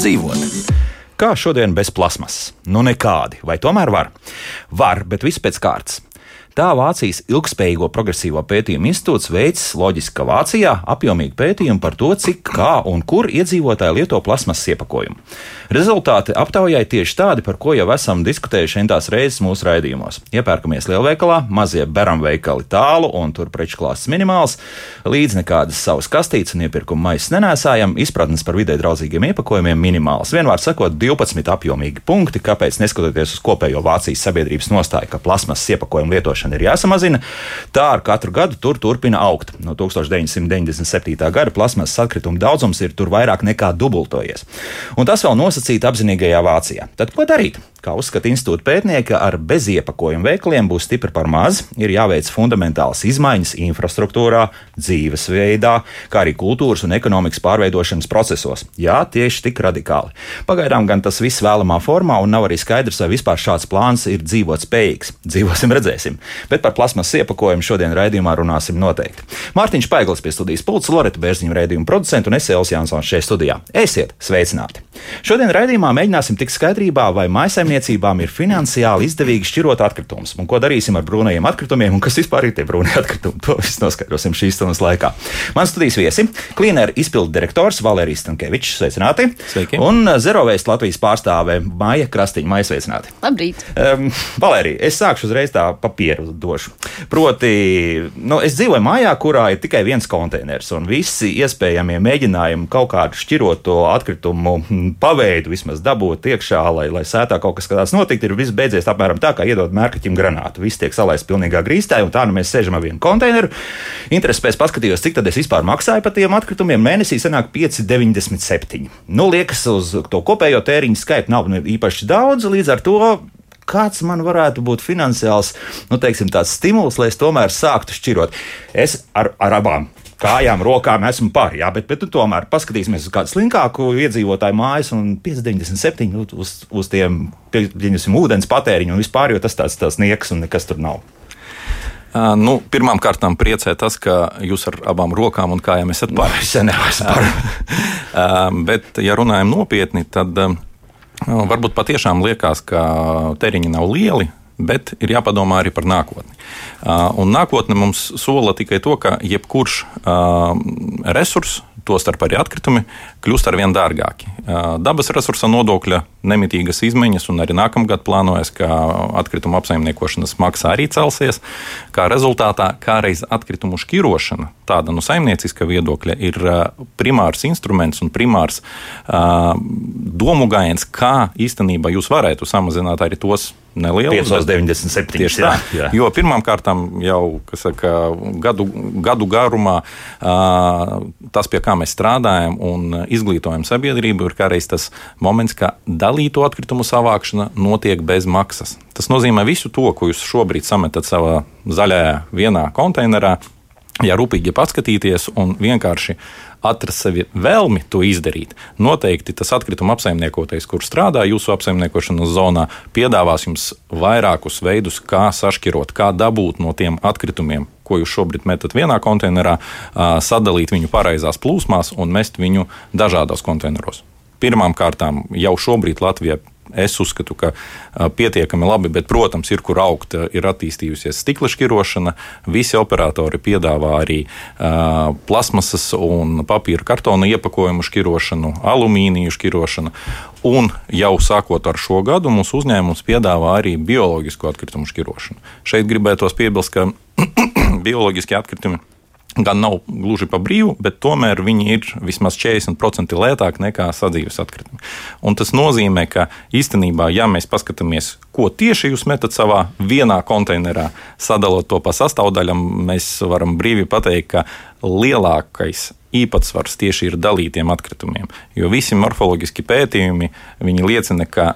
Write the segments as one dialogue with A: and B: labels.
A: dzīvot. Kā šodien bez plasmasas? Nu, nekādi. Vai tomēr var? Var, bet viss pēc kārtas. Tā Vācijas ilgspējīgo progresīvo pētījumu institūts veids loģiski, ka Vācijā apjomīgi pētījumi par to, cik, kā un kur iedzīvotāji lieto plasmasas iepakojumu. Rezultāti aptaujai tieši tādi, par ko jau esam diskutējuši entās reizes mūsu raidījumos. Iepērkamies lielveikalā, mazie beram veikali tālu un tur preču klāsts minimāls, līdz nekādas savas kastītes un iepirkuma maisas nenēsājam, izpratnes par vidē draudzīgiem iepakojumiem minimāls. Vienmēr sakot, 12 apjomīgi punkti, kāpēc neskatoties uz kopējo Vācijas sabiedrības nostāju, ka plasmasas iepakojumu lietošana lietošana ir jāsamazina. Tā ar katru gadu tur turpina augt. No 1997. gada plasmasas atkritumu daudzums ir tur vairāk nekā dubultojies. Un tas vēl nosacīti apzinīgajā Vācijā. Tad ko darīt? Kā uzskata institūta pētnieki, ar beziepakojumu veikaliem būs stipri par maz, ir jāveic fundamentālas izmaiņas infrastruktūrā, dzīvesveidā, kā arī kultūras un ekonomikas pārveidošanas procesos. Jā, tieši tik radikāli. Pagaidām gan tas viss vēlamā formā, un nav arī skaidrs, vai vispār šāds plāns ir dzīvot spējīgs. Dzīvosim, redzēsim. Bet par plasmas iepakojumu šodien raidījumā runāsim noteikti. Mārtiņš Paiglis pie studijas pulca, Loreta Bērziņa raidījuma producents un es Elsijas Jansons šeit studijā. Esiet sveicināti! Šodien raidījumā mēģināsim tikt skaidrībā, vai maisaimniecībām ir finansiāli izdevīgi šķirot atkritumus, un ko darīsim ar brūnajiem atkritumiem, un kas vispār ir tie brūnie atkritumi. To visu noskaidrosim šīs stundas laikā. Man studijas viesi - Cleaner izpildu direktors Valērijas Stankevičs, sveicināti!
B: Sveiki!
A: Un Zerovēst Latvijas pārstāve Māja Krastiņa, Māja sveicināti!
C: Labrīt!
A: Um, Valērija, es sākšu uzreiz tā papīru došu. Proti, nu, es dzīvoju mājā, kurā ir tikai viens konteiners, un visi iespējamie mēģinājumi kaut kādu šķiroto atkritumu paveidu vismaz dabūt iekšā, lai, lai sētā kaut kas tāds notiktu, ir viss beidzies apmēram tā, kā iedod mērkaķim granātu. Viss tiek salaists pilnīgā grīstē, un tā nu mēs sēžam ar vienu konteineru. Intereses pēc paskatījos, cik tad es vispār maksāju par tiem atkritumiem. Mēnesī sanāk 5,97. Nu, liekas, uz to kopējo tēriņu skaitu nav īpaši daudz, līdz ar to kāds man varētu būt finansiāls nu, teiksim, stimuls, lai es tomēr sāktu šķirot. Es ar, ar abām kājām, rokām esmu par, jā, bet, bet nu, tomēr paskatīsimies uz kādu slinkāku iedzīvotāju mājas un 597 nu, uz, uz tiem, pieņemsim, ūdens patēriņu un vispār, jo tas tāds, tāds nieks un nekas tur nav.
B: Nu, Pirmkārt, priecē tas, ka jūs ar abām rokām un kājām esat par.
A: Es neesmu par.
B: bet, ja runājam nopietni, tad varbūt patiešām liekas, ka teriņi nav lieli, bet ir jāpadomā arī par nākotni. Un nākotne mums sola tikai to, ka jebkurš resurss, tostarp arī atkritumi, kļūst ar vien dārgāki. Dabas resursa nodokļa nemitīgas izmaiņas, un arī nākamgad plānojas, ka atkritumu apsaimniekošanas maksa arī celsies. Kā rezultātā, kādreiz atkritumu šķirošana, tāda no saimnieciska viedokļa, ir primārs instruments un primārs domu gājiens, kā īstenībā jūs varētu samazināt arī tos nelielu
A: 597.
B: Tieši tā. Jā. Jo pirmkārt, jau saka, gadu, gadu garumā tas, pie kā mēs strādājam un izglītojam sabiedrību, ir kā reiz tas moments, ka dalīto atkritumu savākšana notiek bez maksas. Tas nozīmē visu to, ko jūs šobrīd sametat savā zaļajā vienā konteinerā. Ja rūpīgi paskatīties un vienkārši atrast sevi vēlmi to izdarīt, noteikti tas atkrituma apsaimniekotais, kur strādā jūsu apsaimniekošanas zonā, piedāvās jums vairākus veidus, kā sašķirot, kā dabūt no tiem atkritumiem, ko jūs šobrīd metat vienā konteinerā, sadalīt viņu pareizās plūsmās un mest viņu dažādos konteineros. Pirmām kārtām jau šobrīd Latvijā Es uzskatu, ka pietiekami labi, bet, protams, ir kur augt. Ir attīstījusies stikla šķirošana. Visi operatori piedāvā arī uh, plasmasas un papīra kartona iepakojumu šķirošanu, alumīniju šķirošanu. Un jau sākot ar šo gadu, mūsu uzņēmums piedāvā arī bioloģisko atkritumu šķirošanu. Šeit gribētos piebilst, ka bioloģiskie atkritumi gan nav gluži pa brīvu, bet tomēr viņi ir vismaz 40% lētāki nekā sadzīves atkritumi. Un tas nozīmē, ka īstenībā, ja mēs paskatāmies, ko tieši jūs metat savā vienā konteinerā, sadalot to pa sastāvdaļām, mēs varam brīvi pateikt, ka lielākais īpatsvars tieši ir dalītiem atkritumiem. Jo visi morfoloģiski pētījumi liecina, ka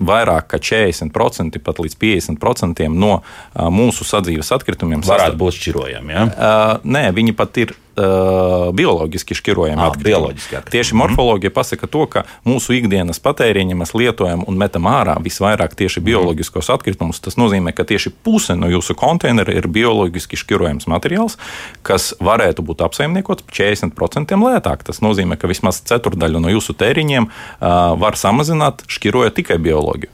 B: vairāk kā 40%, pat līdz 50% no mūsu sadzīves atkritumiem
A: varētu būt šķirojami. Ja?
B: Uh, nē, viņi pat ir uh, bioloģiski šķirojami atkritumi.
A: bioloģiski atkritumi.
B: Tieši morfoloģija pasaka to, ka mūsu ikdienas patēriņa mēs lietojam un metam ārā visvairāk tieši bioloģiskos atkritumus. Tas nozīmē, ka tieši puse no jūsu konteinera ir bioloģiski šķirojams materiāls, kas varētu būt apsaimniekots 40% lētāk. Tas nozīmē, ka vismaz ceturdaļu no jūsu tēriņiem uh, var samazināt, šķirojot tikai bioloģiju.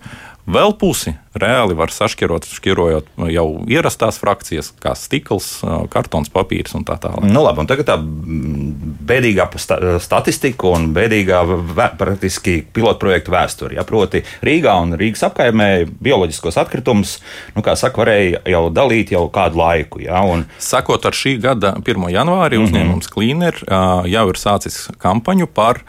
B: Vēl pusi reāli var sašķirot, šķirojot jau ierastās frakcijas, kā stikls, kartons, papīrs un tā tālāk.
A: Nu, labi, un tagad tā mm, bēdīgā sta statistika un bēdīgā vē, praktiski pilotprojekta vēsture. Ja, proti, Rīgā un Rīgas apkaimē bioloģiskos atkritumus, nu, kā saka, varēja jau dalīt jau kādu laiku. Ja, un,
B: Sakot ar šī gada 1. janvāri, mm -hmm. uzņēmums Cleaner jau ir sācis kampaņu par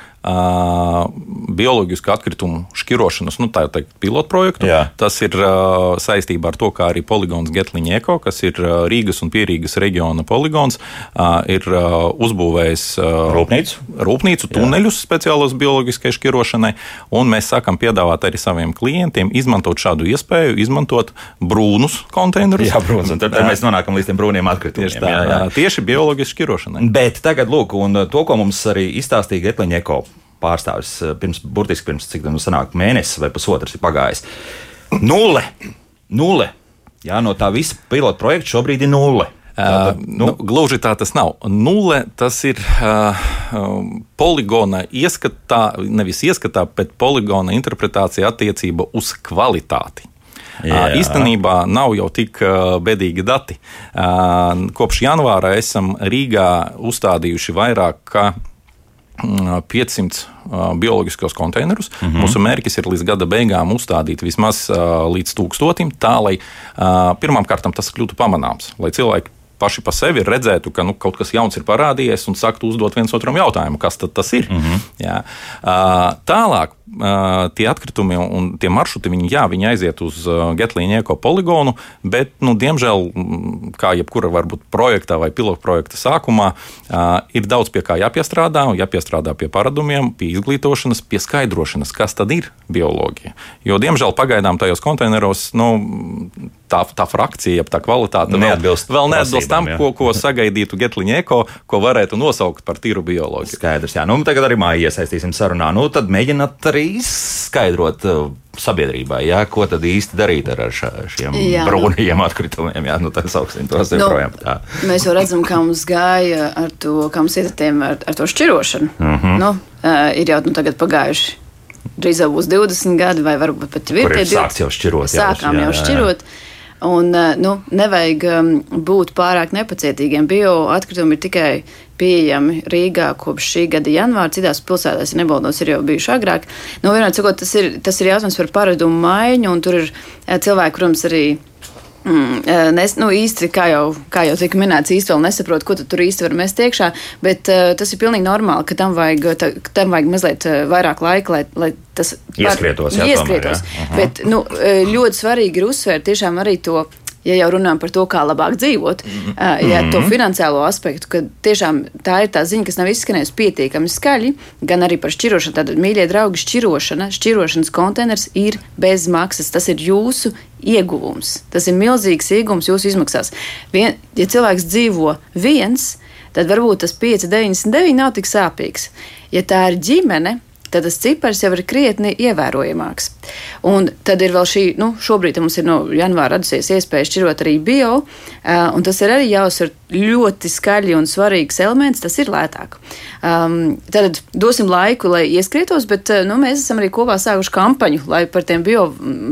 B: bioloģisku atkritumu šķirošanas, nu, tā teikt, pilotprojektu.
A: Jā.
B: Tas ir uh, saistībā ar to, kā arī poligons Getliņa Eko, kas ir uh, Rīgas un Pierīgas reģiona poligons, uh, ir uh, uzbūvējis uh,
A: Rūpnīcu?
B: rūpnīcu tuneļus speciālos bioloģiskai šķirošanai, un mēs sākam piedāvāt arī saviem klientiem izmantot šādu iespēju, izmantot brūnus konteinerus.
A: jā, protams, un tad, tad mēs nonākam līdz tiem brūniem atkritumiem.
B: Tieši tā, jā, jā. tieši bioloģiski šķirošanai.
A: Bet tagad, lūk, un to, ko mums arī izstāstīja Getliņa Eko pārstāvis pirms, burtiski pirms cik tam sanāk mēnesis vai pusotrs ir pagājis. Nulle! Nulle! Jā, no tā visa pilota projekta šobrīd ir nulle. Tātad,
B: nu, gluži tā tas nav. Nulle tas ir uh, poligona ieskatā, nevis ieskatā, bet poligona interpretācija attiecībā uz kvalitāti.
A: Jā.
B: Īstenībā nav jau tik bedīgi dati. Kopš janvāra esam Rīgā uzstādījuši vairāk kā 500 uh, bioloģiskos konteinerus. Mm -hmm. Mūsu mērķis ir līdz gada beigām uzstādīt vismaz līdz tūkstotim, tā lai pirmām kārtām tas kļūtu pamanāms, lai cilvēki paši par sevi redzētu, ka nu, kaut kas jauns ir parādījies un sāktu uzdot viens otram jautājumu, kas tas ir. Mm -hmm. jā. tālāk. Tie atkritumi un tie maršruti, viņi, jā, viņi aiziet uz Getlīņa eko poligonu, bet, nu, diemžēl, kā jebkura varbūt projektā vai pilotprojekta sākumā, uh, ir daudz pie kā jāpiestrādā, jāpiestrādā pie paradumiem, pie izglītošanas, pie skaidrošanas, kas tad ir bioloģija. Jo, diemžēl, pagaidām tajos konteineros nu, tā, tā frakcija, jeb tā kvalitāte vēl-
A: Neatbilst
B: vēl neatbilst tam,
A: jā.
B: ko, ko sagaidītu Getlīņa eko, ko varētu nosaukt par tīru bioloģiju.
A: Skaidrs, jā. Nu, tagad arī māju iesaistīsim sarunā. Nu, tad mēģināt arī izskaidrot uh, sabiedrībai, jā, ko tad īsti darīt ar, šā, šiem
C: Jā.
A: brūnajiem atkritumiem. Jā, nu, tad sauksim tos
C: Nu,
A: joprojām. tā.
C: Mēs jau redzam, kā mums gāja ar to, kā mums iet ar, ar, to šķirošanu.
A: Mhm.
C: -huh. nu, uh, ir jau nu, tagad pagājuši. Drīz jau būs 20 gadi, vai varbūt pat ir
A: Kur ir
C: tie
A: sākts jau šķirot, jā,
C: Sākām
A: jā,
C: jau
A: jā, jā.
C: Un, uh, nu, nevajag um, būt pārāk nepacietīgiem. Bioatkritumi ir tikai pieejami Rīgā kopš šī gada janvāra. Citās pilsētās, ja nebaldos, ir jau bijuši agrāk. Nu, vienmēr sakot, tas ir, tas ir jautājums par paradumu maiņu, un tur ir uh, cilvēki, protams, arī Mm, eh, nes, nu, īsti, kā jau, kā jau tika minēts, īsti vēl nesaprotu, ko tu tur īsti var mest iekšā, bet uh, tas ir pilnīgi normāli, ka tam vajag, ta, tam vajag mazliet uh, vairāk laika, lai, lai tas
A: Ieskrietos, jā,
C: ieskrietos.
A: tomēr, jā. Mhm.
C: Bet nu, ļoti svarīgi ir uzsvērt tiešām arī to. Ja jau runājam par to, kā labāk dzīvot,
A: Mhm.
C: uh, ja to finansiālo aspektu, ka tiešām tā ir tā ziņa, kas nav izskanējusi pietiekami skaļi, gan arī par šķirošanu. Tātad, mīļie draugi, šķirošana, šķirošanas konteiners ir bez maksas. Tas ir jūsu ieguvums. Tas ir milzīgs ieguvums jūsu izmaksās. Vien, ja cilvēks dzīvo viens, tad varbūt tas 5,99 nav tik sāpīgs. Ja tā ir ģimene, tad tas cipars jau ir krietni ievērojamāks. Un tad ir vēl šī, nu, šobrīd mums ir no janvāra radusies iespēja šķirot arī bio, un tas ir arī jāuzsver ļoti skaļi un svarīgs elements, tas ir lētāk. Um, tad dosim laiku, lai ieskrietos, bet nu, mēs esam arī kopā sākuši kampaņu, lai par tiem bio,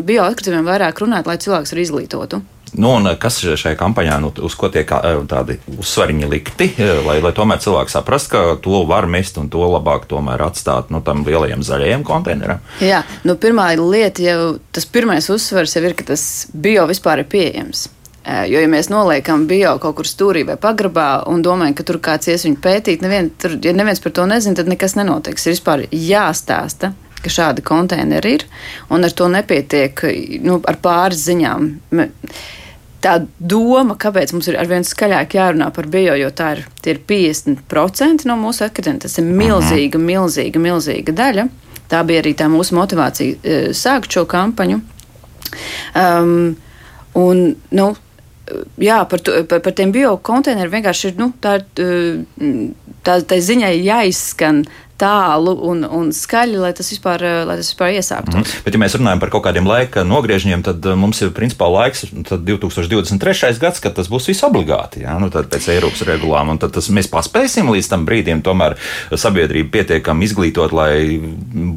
C: bio atkritumiem vairāk runātu, lai cilvēks arī izglītotu.
A: Nu, un kas šajā kampaņā, nu, uz ko tiek eh, tādi uzsvariņi likti, eh, lai, lai tomēr cilvēks saprastu, ka to var mest un to labāk tomēr atstāt nu, tam lielajam zaļajam konteineram?
C: Jā, nu, pirmā lieta jau tas pirmais uzsvars jau ir, ka tas bio vispār ir pieejams. Eh, Jo, ja mēs noliekam bio kaut kur stūrī vai pagrabā un domājam, ka tur kāds ies viņu pētīt, nevien, tur, ja neviens par to nezina, tad nekas nenotiks. Ir vispār jāstāsta, ka šādi konteineri ir, un ar to nepietiek nu, ar pāris ziņām. Tā doma, kāpēc mums ir arvien skaļāk jārunā par bio, jo tā ir, ir 50% no mūsu atkritumiem. Tas ir milzīga, milzīga, milzīga daļa. Tā bija arī tā mūsu motivācija eh, sākt šo kampaņu. Um, un, nu, jā, par, tu, par, par tiem biokonteineriem vienkārši ir, nu, tā, tā, tā ziņai jāizskan tālu un, un skaļi, lai tas vispār, lai tas vispār iesāktos. Mm.
A: Bet, ja mēs runājam par kaut kādiem laika nogriežņiem, tad mums ir principā laiks 2023. gads, kad tas būs viss obligāti. Jā, nu, tad pēc Eiropas regulām, un tad tas, mēs paspēsim līdz tam brīdim tomēr sabiedrību pietiekami izglītot, lai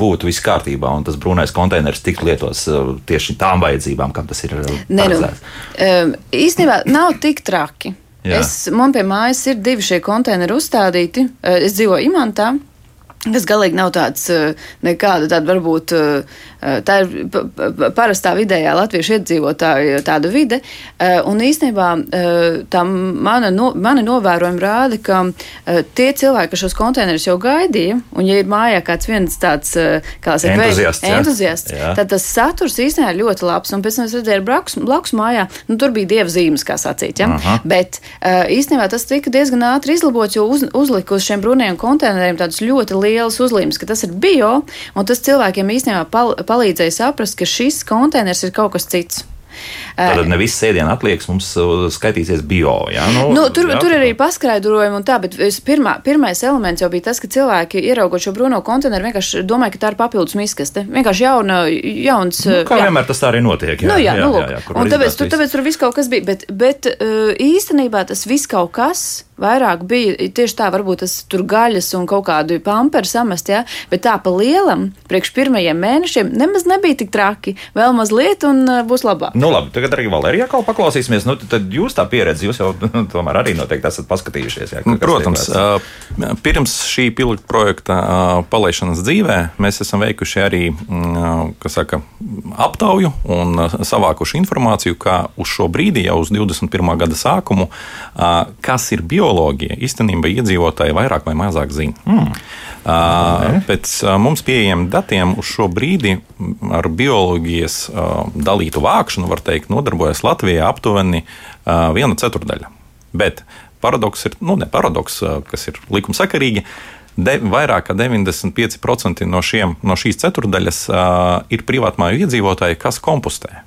A: būtu viss kārtībā, un tas brūnais konteiners tiktu lietots uh, tieši tām vajadzībām, kam tas ir uh,
C: nu. Um, īstenībā nav tik traki. Jā. Es, man pie mājas ir divi šie konteineri uzstādīti. Es dzīvoju Imantā. Tas galīgi nav tāds nekāda tāda varbūt Eh, tā ir parastā vidējā latviešu iedzīvotāja tāda vide. Eh, un īstenībā eh, tā mana, no, mana novērojuma rāda, ka tie cilvēki, kas šos konteinerus jau gaidīja, un ja ir mājā kāds viens tāds kā saka,
A: entuziasts,
C: entuziasts jā. tad tas saturs īstenībā ir ļoti labs. Un pēc tam es redzēju, blakus, blakus mājā, nu, tur bija dieva zīmes, kā sacīt. Ja? Aha. Bet īstenībā tas tika diezgan ātri izlabots, jo uz, uzlika uz šiem brūniem konteineriem tādus ļoti lielus uzlīmes, ka tas ir bio, un tas cilvēkiem īstenībā pal palīdzēja saprast, ka šis konteiners ir kaut kas cits.
A: Tad ne viss sēdienu atliekas mums uh, skaitīsies bio. Ja?
C: Nu, nu, tur, jā, tur arī paskaidrojumi un tā, bet pirmā, pirmais elements jau bija tas, ka cilvēki ieraugot šo brūno konteineru vienkārši domāja, ka tā ir papildus miskaste. Vienkārši jauna, jauns.
A: Nu, kā jā. vienmēr tas tā arī notiek. Jā,
C: nu, jā, jā, nu, jā, jā, jā, un tāpēc tur, tāpēc tur viss kaut kas bija, bet, bet uh, īstenībā tas viss kaut kas vairāk bija tieši tā, varbūt tas tur gaļas un kaut kādu pamperu samest, jā, bet tā pa lielam, priekš pirmajiem mēnešiem, nemaz nebija tik traki. Vēl mazliet un uh, būs labāk.
A: Nu, labi, tagad arī Valērija kaut paklausīsimies. Nu, tad jūs tā pieredze, jūs jau tomēr arī noteikti esat paskatījušies. Jā,
B: Protams, pirms šī pilota projekta palaišanas dzīvē mēs esam veikuši arī saka, aptauju un savākuši informāciju, kā uz šo brīdi, jau uz 21. gada sākumu, kas ir bioloģija. Īstenībā iedzīvotāji vairāk vai mazāk zina. Mm. Uh, pēc uh, mums pieejamiem datiem uz šo brīdi ar bioloģijas uh, dalītu vākšanu, var teikt, nodarbojas Latvijā aptuveni viena ceturdaļa. Bet paradoks ir, nu, ne paradoks, kas ir likumsakarīgi. De, vairāk kā 95% no, šiem, no šīs ceturdaļas uh, ir privātmāju iedzīvotāji, kas kompostē.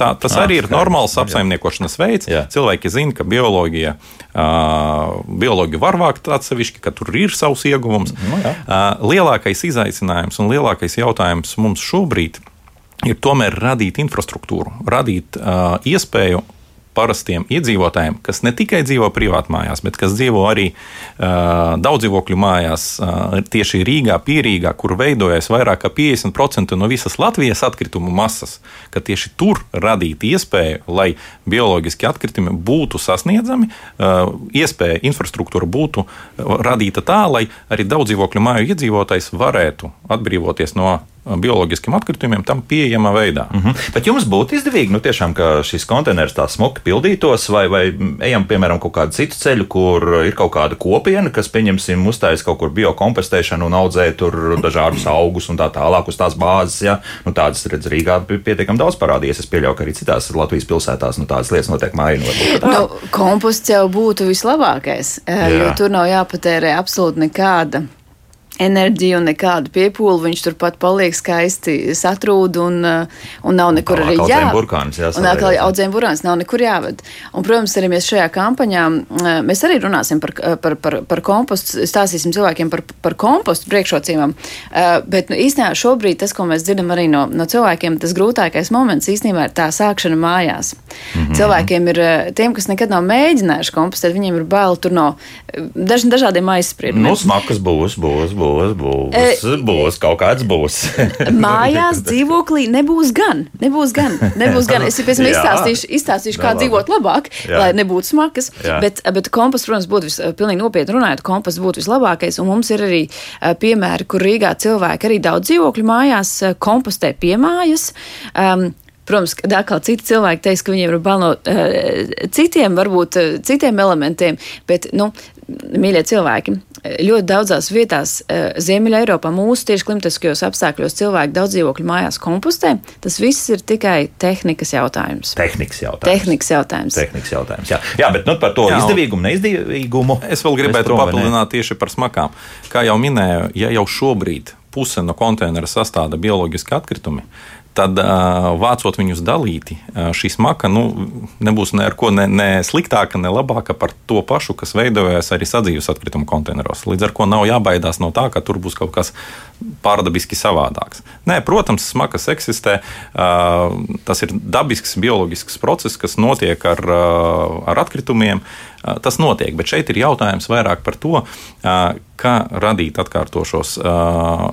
B: Tā, tas ah, arī ir normāls apsaimniekošanas veids. Jā. Cilvēki zina, ka bioloģija, bioloģija var vākt atsevišķi, ka tur ir savs ieguvums. Nu, jā. lielākais izaicinājums un lielākais jautājums mums šobrīd ir tomēr radīt infrastruktūru, radīt iespēju parastiem iedzīvotājiem, kas ne tikai dzīvo privātmājās, bet kas dzīvo arī uh, daudzdzīvokļu mājās, uh, tieši Rīgā, Pierīgā, kur veidojas vairāk kā 50% no visas Latvijas atkritumu masas, ka tieši tur radīt iespēju, lai bioloģiski atkritumi būtu sasniedzami, uh, iespēja infrastruktūra būtu radīta tā, lai arī daudzdzīvokļu māju iedzīvotājs varētu atbrīvoties no bioloģiskiem atkritumiem tam pieejamā veidā.
A: Mm -hmm. Bet jums būtu izdevīgi, nu, tiešām, ka šis konteiners tā smuki pildītos, vai, vai ejam, piemēram, kaut kādu citu ceļu, kur ir kaut kāda kopiena, kas, pieņemsim, uzstājas kaut kur biokompostēšanu un audzē tur dažādus augus un tā tālāk uz tās bāzes. Ja? Nu, tādas, redz, Rīgā pietiekami daudz parādījies. Es pieļauju, ka arī citās Latvijas pilsētās nu, tādas lietas notiek mājā.
C: Nu, komposts jau būtu vislabākais, Jā. jo tur nav jāpatērē absolūti nekāda enerģiju un nekādu piepūli. Viņš turpat paliek skaisti satrūd un, uh, un nav nekur arī jāved.
A: Burkāns,
C: un atkal audzēm burkāns nav nekur jāved. Un, protams, arī mēs šajā kampaņā, uh, mēs arī runāsim par, uh, par, par, par kompostu, stāstīsim cilvēkiem par, par kompostu priekšrocībām. Bet nu, īstenībā šobrīd tas, ko mēs dzirdam arī no, no cilvēkiem, tas grūtākais moments īstenībā ir tā sākšana mājās. Mm -hmm. Cilvēkiem ir, tiem, kas nekad nav mēģinājuši kompostēt, viņiem ir bail tur no daž, dažādiem aizspriedumiem.
A: Nu, smakas būs, būs, būs būs, būs, e, būs kaut kāds būs.
C: mājās dzīvoklī nebūs gan. Nebūs gan. Nebūs gan. Es pēc tam izstāstīšu, izstāstīšu kā dzīvot labāk, Jā. lai nebūtu smakas. Jā. Bet, bet komposts, protams, būtu vis, pilnīgi nopietni runājot, komposts būtu vislabākais. Un mums ir arī piemēri, kur Rīgā cilvēki arī daudz dzīvokļu mājās kompostē piemājas. Um, Protams, ka atkal citi cilvēki teiks, ka viņiem ir bail no uh, citiem, varbūt uh, citiem elementiem, bet, nu, mīļie cilvēki, ļoti daudzās vietās uh, Ziemeļa Eiropā mūsu tieši klimatiskajos apstākļos cilvēki daudz dzīvokļu mājās kompostē. Tas viss ir tikai tehnikas jautājums.
A: Tehnikas jautājums.
C: Tehnikas jautājums.
A: Tehnikas jautājums jā. jā, bet nu, par to jā, izdevīgumu, neizdevīgumu.
B: Es vēl gribētu papildināt tieši par smakām. Kā jau minēju, ja jau šobrīd puse no konteinera sastāda bioloģiski atkritumi, tad vācot viņus dalīti, šī smaka nu, nebūs ne ar ko ne, ne sliktāka, ne labāka par to pašu, kas veidojas arī sadzīves atkritumu konteineros. Līdz ar to nav jābaidās no tā, ka tur būs kaut kas pārdabiski savādāks. Nē, protams, smakas eksistē. Tas ir dabisks, bioloģisks process, kas notiek ar, ar atkritumiem. Tas notiek, bet šeit ir jautājums vairāk par to, kā radīt atkārtošos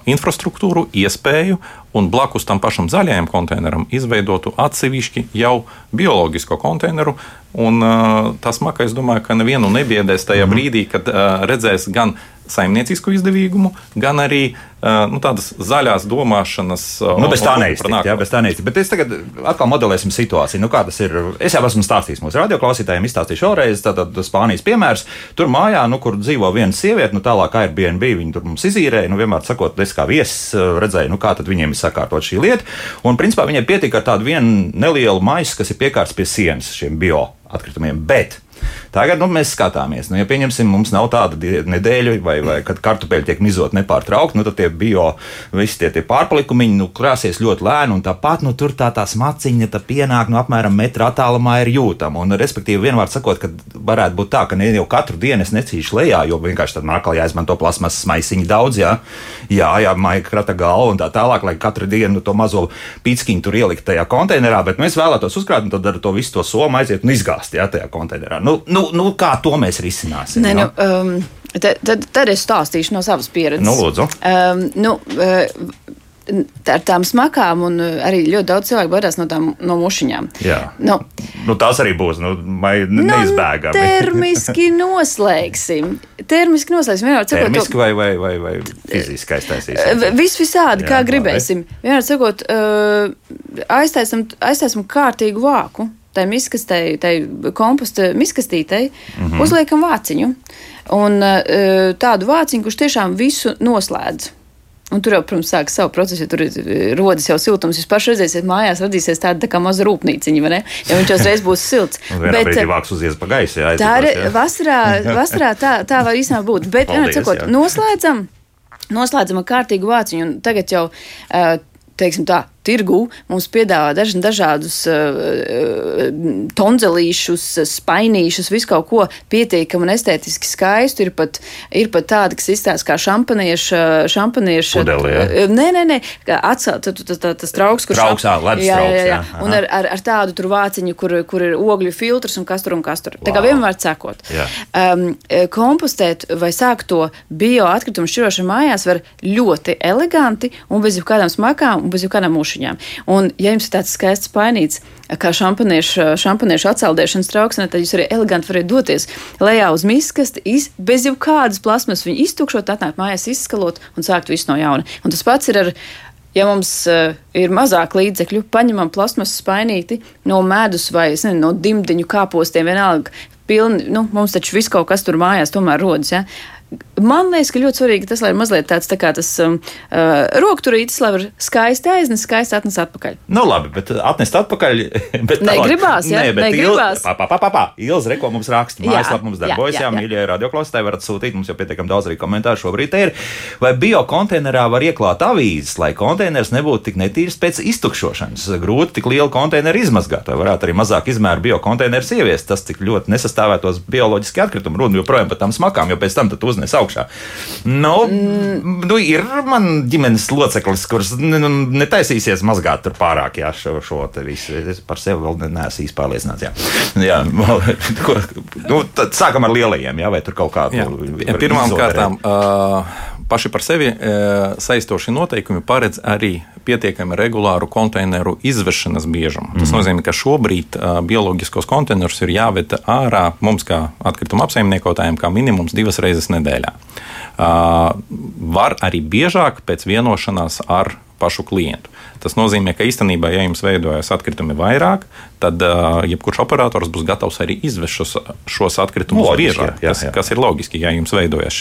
B: infrastruktūru, iespēju un blakus tam pašam zaļajam konteineram izveidotu atsevišķi jau bioloģisko konteineru. Un, tā smaka, es domāju, ka nevienu nebiedēs tajā mm -hmm. brīdī, kad redzēs gan saimniecisku izdevīgumu, gan arī nu, tādas zaļās domāšanas.
A: Nu, bez tā neiztikt. Bet es tagad atkal modelēsim situāciju. Nu, kā tas ir? Es jau esmu stāstījis mūsu radioklausītājiem, izstāstīšu vēlreiz. Tātad Spānijas piemērs. Tur mājā, nu, kur dzīvo viena sieviete, nu, tālāk Airbnb, viņi tur mums izīrēja. Nu, vienmēr sakot, es kā viesis redzēju, nu, kā tad viņiem ir sakārtot šī lieta. Un, principā, viņai pietika ar tādu vienu nelielu maisu, kas ir piekārts pie sienas šiem bio atkritumiem. Bet Tagad nu, mēs skatāmies, nu, ja pieņemsim, mums nav tāda nedēļa, vai, vai kad kartupeļi tiek mizot nepārtraukti, nu, tad tie bio, visi tie, tie pārpalikumi nu, krāsies ļoti lēni, un tāpat nu, tur tā, tā smaciņa tā pienāk nu, apmēram metra attālumā ir jūtama. Un, respektīvi, vienmēr sakot, ka varētu būt tā, ka ne jau katru dienu es necīšu lejā, jo vienkārši tad nākamā jāizmanto plasmasas maisiņu daudz, jā, jā, jā maija krata galva un tā tālāk, lai katru dienu to mazo pīciņu tur ielikt tajā konteinerā, bet mēs vēlētos uzkrāt un tad ar to visu to somu aiziet un izgāzt jā, tajā konteinerā. Nu, nu, nu, kā to mēs risināsim?
C: Nē, nu, um, tad, tad, tad es stāstīšu no savas pieredzes.
A: Nu, lūdzu.
C: Um, nu, uh, ar tām smakām, un uh, arī ļoti daudz cilvēku baidās no tām no mušiņām.
A: Jā, nu, nu, tās arī būs nu, nu, neizbēgami.
C: Termiski noslēgsim. Termiski noslēgsim. Vienmēr
A: sakot, termiski vai, vai, vai, vai fiziski aiztaisīsim?
C: Uh, Viss visādi, Jā, kā gribēsim. Vienmēr sakot, uh, aiztaisam, aiztaisam kārtīgu vāku tai miskastei, tai komposta miskastītei, mm -hmm. uzliekam vāciņu. Un e, tādu vāciņu, kurš tiešām visu noslēdz. Un tur jau, protams, sākas savu procesu, ja tur rodas jau siltums. Jūs pašai redzēsiet, mājās radīsies tāda tā kā maza rūpnīciņa, vai ne? Ja viņš uzreiz būs silts.
A: Bet vāks uzies pa gaisu, jā.
C: Tā ir vasarā, vasarā tā, tā var īstenībā būt. Bet, Paldies, jā. noslēdzam, noslēdzam ar kārtīgu vāciņu. Un tagad jau, teiksim tā, tirgu mums piedāvā daž, dažādus uh, tonzelīšus, spainīšus, visu kaut ko pietiekami un estētiski skaistu. Ir pat, ir pat tādi, kas izstāsta kā šampanieša. šampanieša
A: Pudeli, ja?
C: Nē, nē, nē, atcelt tas trauks,
A: kurš trauks, šamp... ledus jā, trauks. Jā, jā.
C: jā. Un ar, ar, ar tādu tur vāciņu, kur, kur ir ogļu filtrs un kas tur un kas tur. Wow. Tā kā vienmēr cekot. Um, kompostēt vai sākt to bioatkritumu šķirošanu mājās var ļoti eleganti un bez jebkādām smakām un bez jebkādām mušām mašīņām. Un, ja jums ir tāds skaists painīts, kā šampaniešu, šampaniešu atceldēšanas trauksme, tad jūs arī eleganti varat doties lejā uz miskasti, iz, bez jebkādas plasmas, viņu iztukšot, atnākt mājās, izskalot un sākt visu no jauna. Un tas pats ir ar ja mums uh, ir mazāk līdzekļu, paņemam plasmasas spainīti no medus vai nezinu, no dimdiņu kāpostiem, vienalga, pilni, nu, mums taču viss kaut kas tur mājās tomēr rodas. Ja? Man liekas, ka ļoti svarīgi tas, lai ir mazliet tāds tā kā tas um, uh, rokturītis, lai var skaisti aiznest, skaisti atnest atpakaļ.
A: Nu, labi, bet atnest atpakaļ.
C: Bet Negribās, jā,
A: nē, bet
C: negribās.
A: Il, pa, pa, pa, pa, Ilz, reko mums raksta, mājaslap mums darbojas, jā, jā, jā. mīļie radioklausītāji varat sūtīt, mums jau pietiekam daudz arī komentāru šobrīd ir. Vai biokonteinerā var ieklāt avīzes, lai konteiners nebūtu tik netīrs pēc iztukšošanas? Grūti tik lielu konteineru izmazgāt, vai varētu arī mazāk izmēru biokonteinerus ieviest, tas tik ļoti nesastāvētos bioloģiski atkritumi, runa joprojām par tām smakām, jo pēc tam tu uznes augšā. Nu, mm. nu, ir man ģimenes loceklis, kurš netaisīsies mazgāt tur pārāk, jā, šo, šo te visu. Es par sevi vēl neesmu īsti pārliecināts. Jā, jā ko, nu, tad sākam ar lielajiem, jā, vai tur kaut kādu.
B: Pirmām kārtām. Uh, paši par sevi e, saistoši noteikumi paredz arī pietiekami regulāru konteineru izvešanas biežumu. Tas mm. nozīmē, ka šobrīd e, bioloģiskos konteinerus ir jāved ārā mums, kā atkrituma apsaimniekotājiem, kā minimums divas reizes nedēļā. E, var arī biežāk pēc vienošanās ar pašu klientu. Tas nozīmē, ka īstenībā, ja jums veidojas atkritumi vairāk, tad uh, jebkurš operators būs gatavs arī izvest šos, šos atkritumus loģiski, biežāk, jā, jā. Kas, kas ir loģiski, ja jums veidojas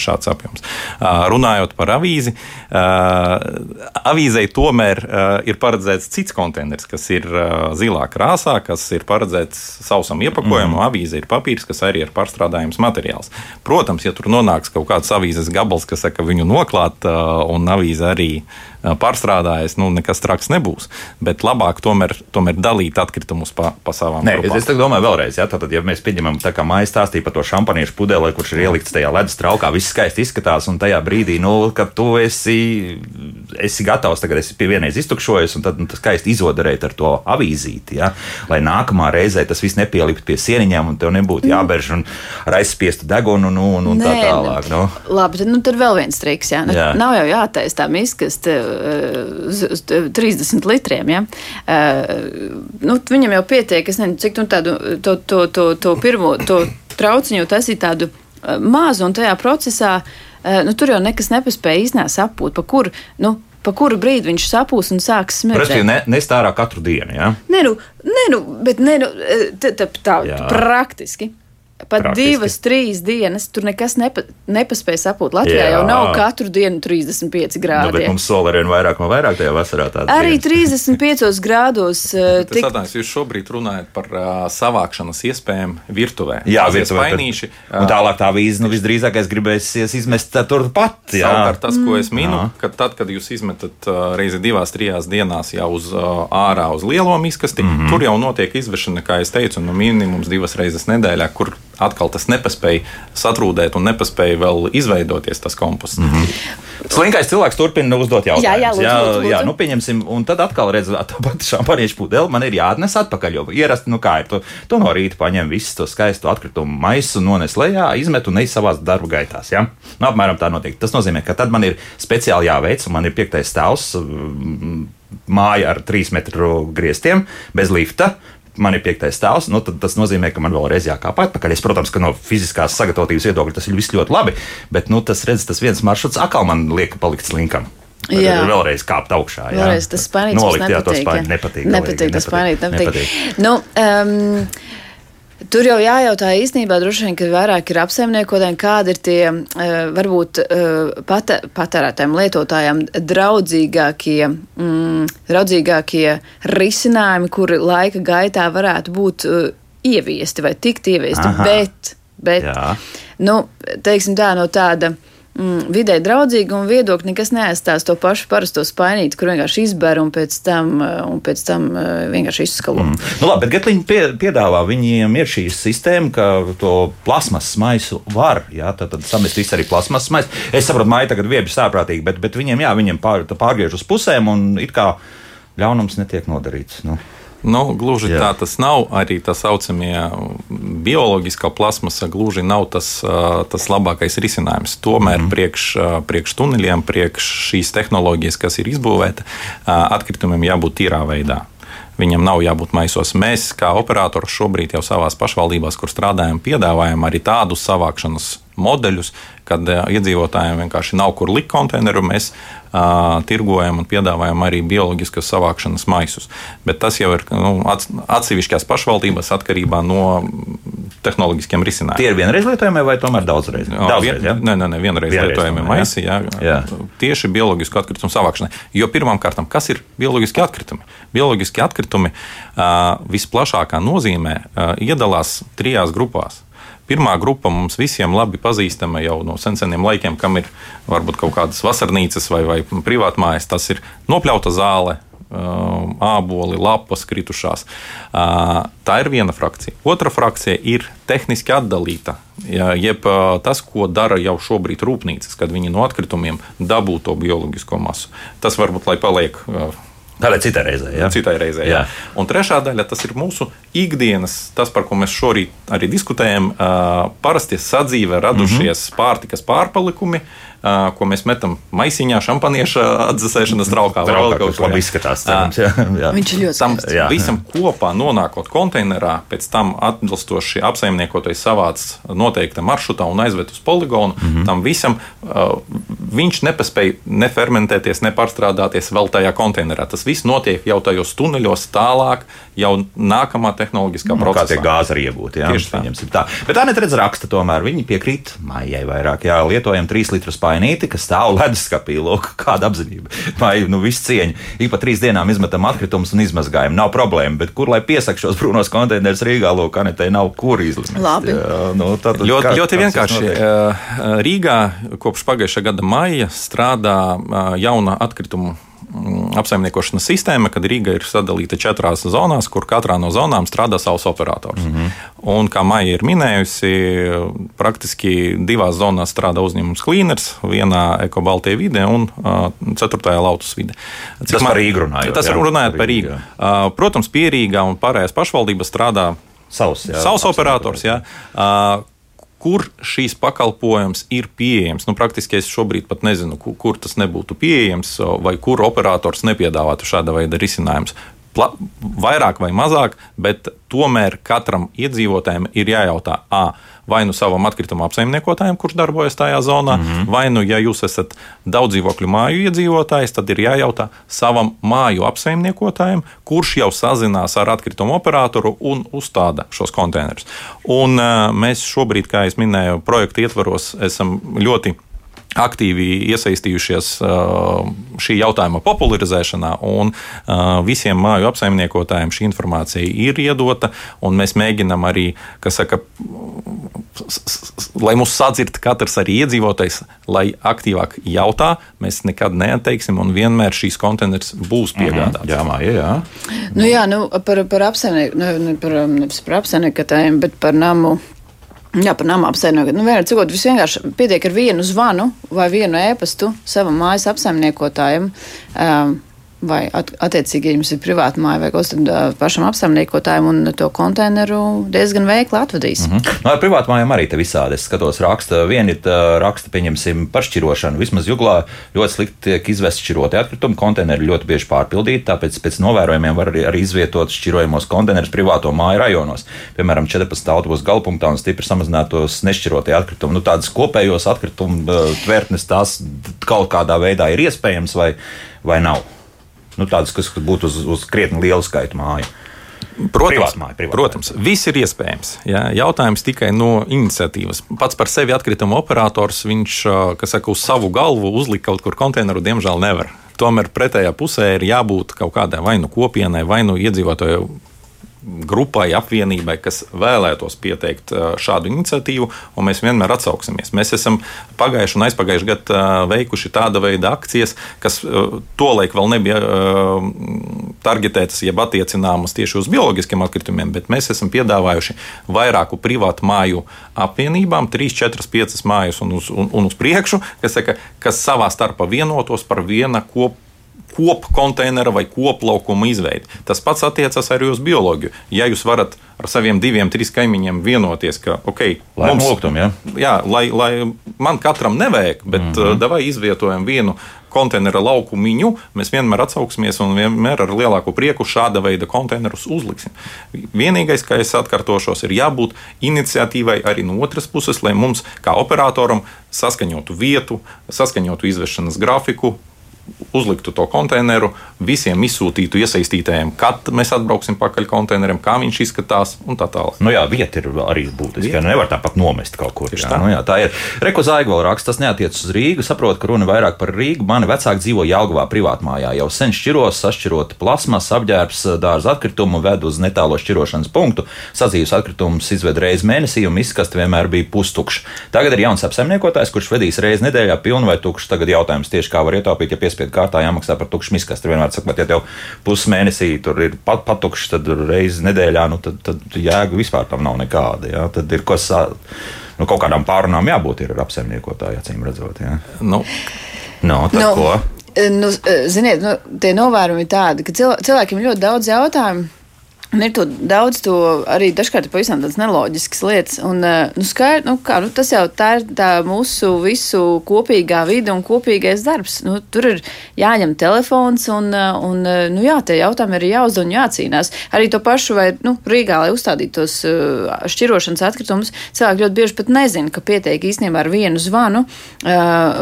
B: šāds apjoms. Uh, runājot par avīzi, uh, avīzei tomēr uh, ir paredzēts cits konteiners, kas ir uh, zilā krāsā, kas ir paredzēts sausam iepakojumam. Mm. Avīze ir papīrs, kas arī ir pārstrādājums materiāls. Protams, ja tur nonāks kaut kāds avīzes gabals, kas saka, viņu noklāt, uh, un avīze arī pārstrādājis, nu, nekas traks nebūs. Bet labāk tomēr, tomēr dalīt atkritumus pa, pa savām
A: Nē,
B: grupām.
A: es domāju, vēlreiz, ja, tātad, ja mēs pieņemam, tā kā mājas stāstīja par to šampaniešu pudeli, kurš ir ielikts tajā ledus traukā, viss skaisti izskatās, un tajā brīdī, nu, kad tu esi, esi gatavs, tagad esi pie vienreiz iztukšojies, un tad nu, skaisti izodarēt ar to avīzīti, ja, lai nākamā reizē tas viss nepielikt pie sieniņām, un tev nebūtu jāberž un ar aizspiestu degunu, nu, un, un tā
C: Nē,
A: tālāk. Nu.
C: Labi, tad nu, tur vēl viens triks. Jā. Nu,
A: Jā.
C: Nav jau jātaisa tā uz 30 litriem. Ja? Uh, nu, viņam jau pietiek, es nezinu, cik nu, tādu to, to, to, to pirmo to trauciņu taisīt tādu uh, mazu, un tajā procesā nu, tur jau nekas nepaspēja īstenībā sapūt, pa kuru. Nu, Pa kuru brīdi viņš sapūs un sāks smirdēt?
A: Respektīvi, ne, nestārā katru dienu. Ja?
C: Nē, nu, nē, nu, bet nē, nu, tā, tā, tā praktiski. Pat
A: Praktiski.
C: divas, trīs dienas tur nekas nepa, nepaspēja sapūt. Latvijā
A: Jā.
C: Jau nav katru dienu 35
A: Nu,
C: grādi.
A: bet mums sola ir vien vairāk un vairāk tajā vasarā. tādas
C: Arī
A: dienas.
C: 35 grādos. uh,
B: Tas
C: tik-
B: atnāks, jūs šobrīd runājat par uh, savākšanas iespējām virtuvē.
A: Jā, virtuvē, tur-
B: spainīši.
A: Un tālāk tā vīza, nu, visdrīzākais gribēsies izmest turpat. Jā,
B: Savukārt tas, ko es minu,
A: Jā.
B: ka tad, kad jūs izmetat uh, reizi divās, trijās dienās jau uz uh, ārā uz lielo miskasti, mm -hmm. tur jau notiek izvešana, kā jau teicu, no minimums divas reizes nedēļā, kur atkal tas nepaspēja satrūdēt un nepaspēja vēl izveidoties tas komposts. Mm -hmm.
A: Slinkais cilvēks turpina uzdot jautājumus.
C: Jā, jā, lūdzu,
A: jā,
C: lūdzu, lūdzu.
A: jā nu, pieņemsim, un tad atkal redzēt, tā pati šāpaniešu pudele man ir jāatnes atpakaļ. Jo ierasti, nu kā ir, tu, tu no rīta paņem visu to skaisto atkritumu maisu, nones lejā, izmet un neizsavās savās darba gaitās. Ja? Nu, apmēram tā notiek. Tas nozīmē, ka tad man ir speciāli jāveic, un man ir piektais stāvs, māja ar trīs metru griestiem, bez lifta. Man ir piektais stāvs, nu, tad tas nozīmē, ka man vēlreiz jākāp atpakaļ. Es, protams, ka no fiziskās sagatavotības viedokļa tas ir viss ļoti labi, bet nu, tas, redz, tas viens maršruts atkal man liek palikt slinkam.
C: Jā.
A: Vēlreiz kāpt augšā. jā.
C: Vēlreiz tas spēlīts.
A: Nolikt, jā, to
C: nepatīk. jā.
A: nepatīk.
C: Nepatīk, tas spēlīt, nepatīk.
A: nepatīk.
C: Nu, um, Tur jau jājautā īstenībā, droši vien, ka vairāk ir apsaimniekotājiem, kādi ir tie uh, varbūt uh, pat, patērētājiem, lietotājiem draudzīgākie, mm, draudzīgākie risinājumi, kuri laika gaitā varētu būt uh, ieviesti vai tikt ieviesti.
A: Aha.
C: Bet, bet
A: Jā.
C: nu, teiksim tā, no tāda mm, vidē draudzīga un viedokļa nekas neaizstās to pašu parasto spainīti, kur vienkārši izber un pēc tam, uh, un pēc tam uh, vienkārši izskalo. Mm.
A: Nu, labi, bet Getliņa pie, piedāvā, viņiem ir šī sistēma, ka to plasmas maisu var, jā, tad, tad samest visu arī plasmas maisu. Es saprotu, māja tagad viebi sāprātīgi, bet, bet viņiem, jā, viņiem pār, pārgriež uz pusēm un it kā ļaunums netiek nodarīts. Nu.
B: Nu, gluži
A: Jā.
B: Tā tas nav. Arī tā saucamie bioloģiskā plasmasa gluži nav tas, tas labākais risinājums. Tomēr mm. priekš, ā, priekš tuneļiem, priekš šīs tehnoloģijas, kas ir izbūvēta, atkritumiem jābūt tīrā veidā. Viņam nav jābūt maisos. Mēs, kā operators, šobrīd jau savā pašvaldībās, kur strādājam, piedāvājam arī tādus savākšanas modeļus, kad ā, iedzīvotājiem vienkārši nav kur likt konteineru. Mēs uh, tirgojam un piedāvājam arī bioloģiskas savākšanas maisus. Bet tas jau ir nu, ats- atsevišķās pašvaldībās atkarībā no tehnoloģiskiem risinājumiem.
A: Tie ir vienreiz lietojami vai tomēr daudzreiz?
B: Jā,
A: Daudzreiz,
B: vien,
A: jā?
B: nē, nē, nē, vienreiz
A: Vienreiz
B: lietojami maisi, jā,
A: Jā.
B: tieši bioloģisku atkritumu savākšanai. Jo pirmkārt, kas ir bioloģiski atkritumi? Bioloģiski atkritumi uh, visplašākā nozīmē uh, iedalās trijās grupās. Pirmā grupa mums visiem labi pazīstama jau no sen seniem laikiem, kam ir varbūt kaut kādas vasarnīcas vai, vai privātmājas. Tas ir nopļauta zāle, um, āboli, lapas kritušās. Uh, Tā ir viena frakcija. Otra frakcija ir tehniski atdalīta. Jeb uh, tas, ko dara jau šobrīd rūpnīcas, kad viņi no atkritumiem dabū to bioloģisko masu. Tas varbūt lai paliek.
A: Tā ir citai reizei. Jā?
B: Citai reizē. Jā.
A: Jā.
B: Un trešā daļa tas ir mūsu ikdienas, tas, par ko mēs šorīt arī diskutējam. Uh, parasti sadzīvē radušies mm -hmm. pārtikas pārpalikumi, ko mēs metam maisiņā, šampanieša atdzesēšanas traukā. vai vēl kaut kur,
A: labi
B: jā.
A: izskatās. cerams, jā, jā.
C: Viņš ir ļoti
B: Tam.
A: Jā.
B: visam kopā nonākot konteinerā, pēc tam atbilstoši apsaimniekotais savāds noteikta maršrutā un aizved uz poligonu. Mm -hmm. Tam visam viņš nepaspēja nefermentēties, nepārstrādāties vēl tajā konteinerā. Tas viss notiek jau tajos tuneļos tālāk, jau nākamā tehnoloģiskā
A: Nu, kā
B: procesā.
A: tie gāzi arī iegūti. Jā,
B: Tieši tā.
A: tā. Bet tā neredz raksta tomēr. Viņi piekrīt maijai vairāk. Jā, lietojam 3 litrus painīti, kas stāv leduskapī. Lūk, kāda apzinība. Vai nu viss cieņa. Ik pa trīs dienām izmetam atkritumus un izmazgājam. Nav problēma. Bet kur lai piesaktu šos brūnos konteinerus Rīgā, lūk, Anetē nav kur izlikt.
C: Labi.
A: Jā, nu, tad,
B: Ļoti,
A: kā-
B: ļoti vienkārši. Eh, Rīgā kopš pagājušā gada maija strādā eh, jauna atkritumu apsaimniekošanas sistēma, kad Rīga ir sadalīta četrās zonās, kur katrā no zonām strādā savs operators. Mm -hmm. Un, kā Maija ir minējusi, praktiski divās zonās strādā uzņēmums Cleaners, vienā ekobaltie vidē un uh, ceturtajā lautus vidē.
A: Cik tas man, par Rīgu runājot.
B: Tas runājot par Rīgu. Uh, protams, Pierīgā un pārējās pašvaldības strādā
A: savs, jā,
B: savs operators. Jā. Uh, kur šīs pakalpojums ir pieejams. Nu, praktiski es šobrīd pat nezinu, kur, kur tas nebūtu pieejams, vai kur operators nepiedāvātu šāda veida risinājumus. Vairāk vai mazāk, bet tomēr katram iedzīvotājam ir jājautā, A, vai nu savam atkrituma apsaimniekotājam, kurš darbojas tajā zonā, mm -hmm. vai nu, ja jūs esat daudz dzīvokļu māju iedzīvotājs, tad ir jājautā savam māju apsaimniekotājam, kurš jau sazinās ar atkritumu operatoru un uzstāda šos konteinerus. Un mēs šobrīd, kā jau minēju, projekta ietvaros esam ļoti aktīvi iesaistījušies uh, šī jautājuma popularizēšanā, un uh, visiem māju apsaimniekotājiem šī informācija ir iedota, un mēs mēģinām arī, kas saka, lai mūs sadzird katrs arī iedzīvotājs, lai aktīvāk jautā, mēs nekad neatteiksim, un vienmēr šīs kontinents būs mhm. piegādāts.
A: Mm -hmm. Jā, māja, jā.
C: Nu, jā, nu, par, par apsaimnieku, ne, ne par, par apsaimniekotājiem, bet par namu Jā, par nama apsaimniekotāju. Nu, vienkārši cikot, vienkārši pietiek ar vienu zvanu vai vienu ēpastu savam mājas apsaimniekotājam. Um, vai at, attiecīgi, ja jums ir privāta māja vai kaut kas tāds pašam apsaimniekotājiem, un to konteineru diezgan veikli atvedīs. Mm
A: -hmm. no, ar privātu mājām arī te visādi. Es skatos, raksta, vieni raksta, pieņemsim, par šķirošanu. Vismaz juglā ļoti slikti tiek izvest šķiroti atkritumi, konteineri ļoti bieži pārpildīti, tāpēc pēc novērojumiem var arī, arī izvietot šķirojamos konteinerus privāto māju rajonos. Piemēram, 14 autobusu galpunktā un stipri samazinātos nešķirotie atkritumi. Nu, tādas kopējos atkritumu tvērtnes tās kaut kādā veidā ir iespējams vai, vai nav nu, tādas, kas būtu uz, uz krietni lielu skaitu māju.
B: Protams, privātmāja, privātmāja. protams, viss ir iespējams. Jā. Jautājums tikai no iniciatīvas. Pats par sevi atkrituma operators, viņš saka, uz savu galvu uzlikt kaut kur konteineru, diemžēl nevar. Tomēr pretējā pusē ir jābūt kaut kādai vai nu kopienai, vai nu iedzīvotāju grupai, apvienībai, kas vēlētos pieteikt šādu iniciatīvu, un mēs vienmēr atsauksimies. Mēs esam pagājuši un aizpagājuši gadu veikuši tāda veida akcijas, kas tolaik vēl nebija targetētas, jeb attiecināmas tieši uz bioloģiskiem atkritumiem, bet mēs esam piedāvājuši vairāku privātu māju apvienībām, 3, 4, 5 mājas un uz, un, un uz priekšu, kas, saka, kas savā starpā vienotos par viena kopā kopkonteinera vai koplaukuma izveidi. Tas pats attiecas arī uz bioloģiju. Ja jūs varat ar saviem diviem, trīs kaimiņiem vienoties, ka, ok,
A: lai mums lūgtum, ja?
B: jā, lai, lai man katram nevajag, bet mm -hmm. davai izvietojam vienu konteinera laukumiņu, mēs vienmēr atsauksimies un vienmēr ar lielāku prieku šāda veida konteinerus uzliksim. Vienīgais, kā es atkārtošos, ir jābūt iniciatīvai arī no otras puses, lai mums, kā operatoram, saskaņotu vietu, saskaņotu izvešanas grafiku, uzliktu to konteineru, visiem izsūtītu iesaistītājiem, kad mēs atbrauksim pakaļ konteineram, kā viņš izskatās un tā tālāk.
A: Nu jā, vieta ir arī būtiska. Nevar tāpat nomest kaut kur. Jā, tā. Nu jā, tā ir. Reko Zaigla raksts, tas neatiecas uz Rīgu. Saprotu, ka runa vairāk par Rīgu. Mani vecāki dzīvo Jālgavā privātmājā. Jau sen šķiros, sašķirot plasmas, apģērbs, dārza atkritumu, ved uz netālo šķirošanas punktu. Sadzīves atkritumus izved reizi mēnesī un izkasti vienmēr bija pustukšs. Tagad ir jauns apsaimniekotājs, kurš vedīs reizi nedēļā pilnu vai tukšu. Tagad jautājums tieši kā var ietaupīt, ja piespiedu kārtā jāmaksā par tukšu miskastu. Vienmēr saka, ja tev pusmēnesī tur ir pat, patukšs, tad reizes nedēļā, nu, tad, tad jēga vispār tam nav nekāda. Ja? Tad ir kas, nu, kaut kādām pārunām jābūt ar apsaimniekotāju, acīm redzot. Ja?
C: Nu.
A: No, tad no. ko?
C: Nu, ziniet, nu, tie novērojumi ir tādi, ka cilvēkiem ir ļoti daudz jautājumu. Un ir daudz to arī dažkārt pavisam tādas neloģiskas lietas. Un, eh, nu, skaidr, nu, kā, nu, tas jau tā ir tā mūsu visu kopīgā vide un kopīgais darbs. Nu, tur ir jāņem telefons un, eh, un eh, nu, jā, tie jautājumi ir jāuzdod un jācīnās. Arī to pašu vai nu, Rīgā, lai uzstādītu tos šķirošanas atkritumus, cilvēki ļoti bieži pat nezina, ka pietiek īstenībā ar vienu zvanu, uh,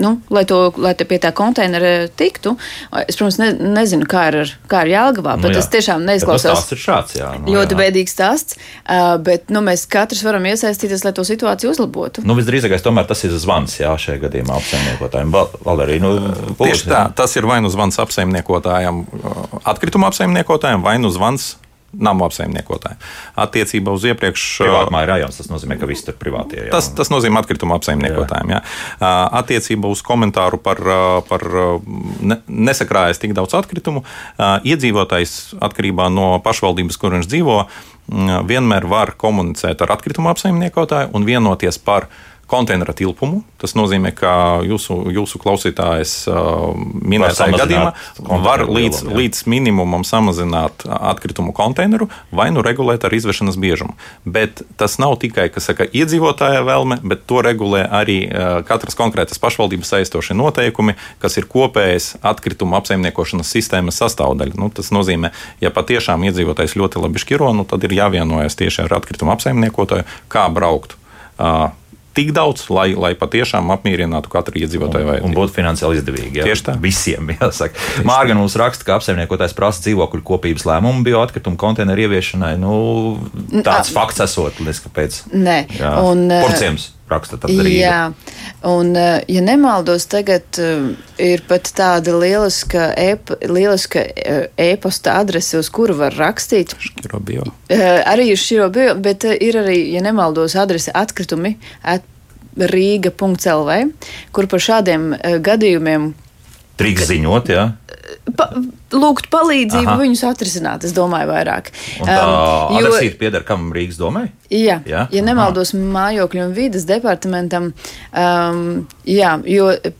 C: nu, lai, to, lai pie tā konteinera tiktu. Es, protams, ne, nezinu, kā ir, kā ir Jālgavā, bet nu, jā. tas tiešām neizklausās
A: stāsts ir šāds. Jā,
C: nu, ļoti jā. bēdīgs stāsts, bet nu, mēs katrs varam iesaistīties, lai to situāciju uzlabotu.
A: Nu, visdrīzākais tomēr tas ir zvans jā, šajā gadījumā apsaimniekotājiem. Valerī, nu,
B: Tieši tā, tas ir vai nu zvans apsaimniekotājiem, atkrituma apsaimniekotājiem, vai nu zvans namu apsaimniekotājiem. Attiecībā uz iepriekš.
A: Privātmāju rajons tas nozīmē, ka visi tur privātie. Jā.
B: Tas, tas nozīmē atkritumu apsaimniekotājiem. Jā. Jā. Attiecībā uz komentāru par, par ne, nesakrājas tik daudz atkritumu, iedzīvotājs atkarībā no pašvaldības, kur viņš dzīvo, vienmēr var komunicēt ar atkritumu apsaimniekotāju un vienoties par konteineru tilpumu. Tas nozīmē, ka jūsu, jūsu klausītājs uh, minētajā gadījumā var līdz, lielum, līdz minimumam samazināt atkritumu konteineru vai nu regulēt ar izvešanas biežumu. Bet tas nav tikai saka, iedzīvotāja vēlme, bet to regulē arī uh, katras konkrētas pašvaldības saistošie noteikumi, kas ir kopējas atkritumu apsaimniekošanas sistēmas sastāvdaļa. Nu, tas nozīmē, ja patiešām iedzīvotājs ļoti labi šķiro, nu, tad ir jāvienojas tieši ar atkritumu apsaimniekotāju, kā braukt. Uh, tik daudz, lai, lai patiešām apmierinātu katru iedzīvotāju vajadzību.
A: Un būtu finansiāli izdevīgi. Jā.
B: Tieši tā.
A: Visiem jāsaka. Mārga mums raksta, ka apsaimniekotājs prasa dzīvokļu kopības lēmumu bioatkritumu konteineru ieviešanai. Nu, tāds A, fakts esot, līdz kāpēc.
C: Nē,
A: jā. un. Porciems raksta tad arī.
C: Jā, un, ja nemaldos, tagad ir pat tāda lieliska, ep, lieliska e-pasta adrese, uz kuru var rakstīt.
B: Škirobio.
C: Arī ir škirobio, bet ir arī, ja nemaldos, adrese atkritumi at rīga.lv, kur par šādiem gadījumiem.
A: Trīks ziņot, jā.
C: Pa, lūgt palīdzību Aha. viņus atrisināt, es domāju, vairāk.
A: Un tā um, jo, pieder kam Rīgas domai?
C: Jā, jā? ja nemaldos Aha. mājokļu un vidas departamentam, um, jā, jo e,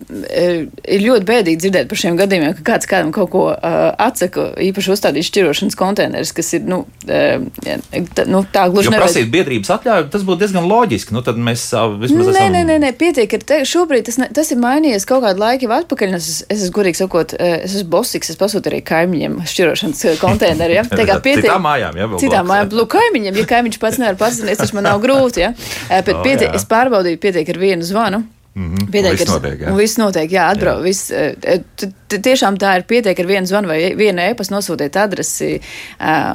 C: ir ļoti bēdīgi dzirdēt par šiem gadījumiem, ka kāds kādam kaut ko uh, atsaka, īpaši uzstādīt šķirošanas konteinerus, kas ir, nu, uh, tā, nu tā gluži
A: nevajag. prasīt biedrības atļauju, tas būtu diezgan loģiski, nu tad mēs uh, vismaz
C: nē,
A: esam...
C: Nē, nē, nē, pietiek, ka te, šobrīd tas, ne, tas ir mainījies kaut kādu laiku jau atpakaļ, un es, es godīgi sakot, es esmu bosiks, es pasūtu arī kaimiņiem šķirošanas konteineru. Ja?
A: Tagad pietiek. Citām mājām, ja?
C: Citām mājām, lūk, kaimiņiem, ja kaimiņš pats nevar pazināties, tas man nav grūti, ja? Bet oh, pietiek, jā. es pārbaudīju, pietiek ar vienu zvanu.
A: Mm -hmm. Pietiek, viss notiek, jā.
C: Viss notiek, jā, atbrauc. Viss, tiešām tā ir pietiek ar vienu zvanu vai vienu e-pastu nosūtīt adresi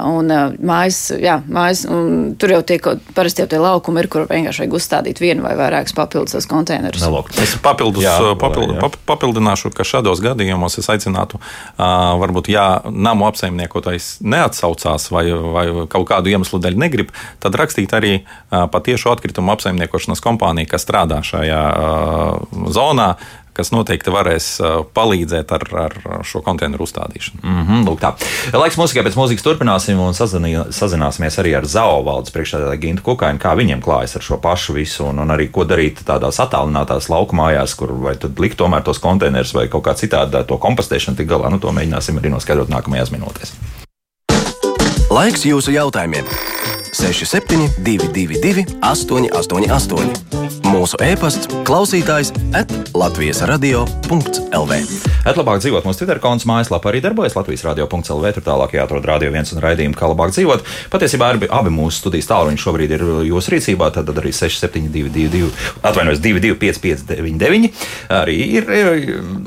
C: un mājas, jā, mājas, un tur jau tiek, parasti jau tie laukumi ir, kur vienkārši vajag uzstādīt vienu vai vairākus papildus konteinerus.
B: Es papildus, jā, papild, jā. papildināšu, ka šādos gadījumos es aicinātu, varbūt, ja namu apsaimniekotājs neatsaucās vai, vai kaut kādu iemeslu dēļ negrib, tad rakstīt arī patiešu atkritumu apsaimniekošanas kompāniju, kas strādā šajā zonā, kas noteikti varēs palīdzēt ar, ar šo konteineru uzstādīšanu.
A: Mm -hmm, lūk, tā. Laiks mūzikai pēc mūzikas turpināsim un sazinī, sazināsimies arī ar ZAO valdes priekšstādātāju Gintu Kukainu, kā viņiem klājas ar šo pašu visu un, un arī ko darīt tādās attālinātās laukumājās, kur vai tad likt tomēr tos konteinerus vai kaut kā citādi to kompostēšanu tik galā. Nu, to mēģināsim arī noskaidrot nākamajās minūtēs.
D: Laiks jūsu jautājumiem! 6722, 888, mūsu e-pasts, klausītājs at Latvijas radio.lv.
A: Labāk dzīvot mūsu Twitter konts, mājaslapā arī darbojas Latvijas radio.lv. Tur tālāk jāatrod radio viens un raidījumu, kā labāk dzīvot. Patiesībā abi, abi mūsu studijas tālruņi šobrīd ir jūsu rīcībā, tad arī 6722, atvainojos, 22559 arī ir.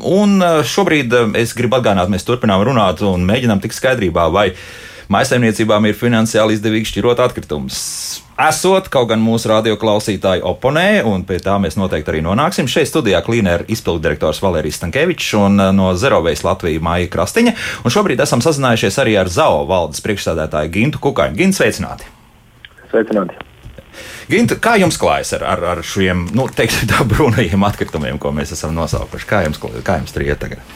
A: Un šobrīd es gribu atgādināt, mēs turpinām runāt un mēģinām tikt skaidrībā, vai Maisaimniecībām ir finansiāli izdevīgi šķirot atkritumus. Esot, kaut gan mūsu radioklausītāji oponē, un pie tā mēs noteikti arī nonāksim. Šeit studijā klīnē ir izpildu direktors Valērijas Stankēvičs un uh, no Zerovejas Latvijas Māja Krastiņa. Un šobrīd esam sazinājušies arī ar ZAO valdes priekšstādātāju Gintu Kukainu. Gintu, sveicināti!
E: Sveicināti!
A: Gintu, kā jums klājas ar, ar, ar šiem, nu, teiksim, brūnajiem atkritumiem, ko mēs esam nosaukuši? Kā jums, kā jums tur iet tagad?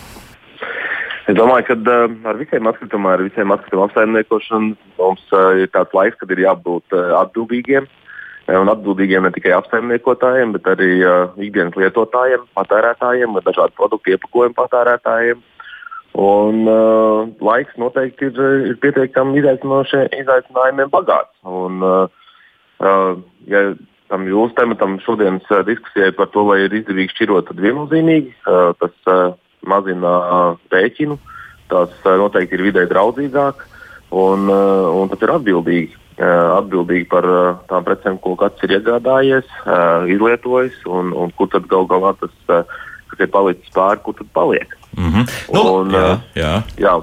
E: Es domāju, ka uh, ar visiem atkritumiem, ar visiem atkritumu apsaimniekošanu mums uh, ir tāds laiks, kad ir jābūt uh, atbildīgiem. Un atbildīgiem ne tikai apsaimniekotājiem, bet arī uh, ikdienas lietotājiem, patērētājiem, dažādu produktu iepakojumu patērētājiem. Un uh, laiks noteikti ir, ir pietiekami izaicinājumiem bagāts. Un, uh, uh, ja tam jūsu tematam šodienas uh, diskusijai par to, vai ir izdevīgi šķirot, tad viennozīmīgi uh, tas. Uh, mazina rēķinu, tas noteikti ir vidē draudzīgāk un, un tas ir atbildīgi. Atbildīgi par tām precēm, ko katrs ir iegādājies, izlietojis, un, un kur tad gal galā tas, kas ir palicis pāri, kur tad paliek.
A: Mm -hmm. nu, un, jā, jā.
E: Jā,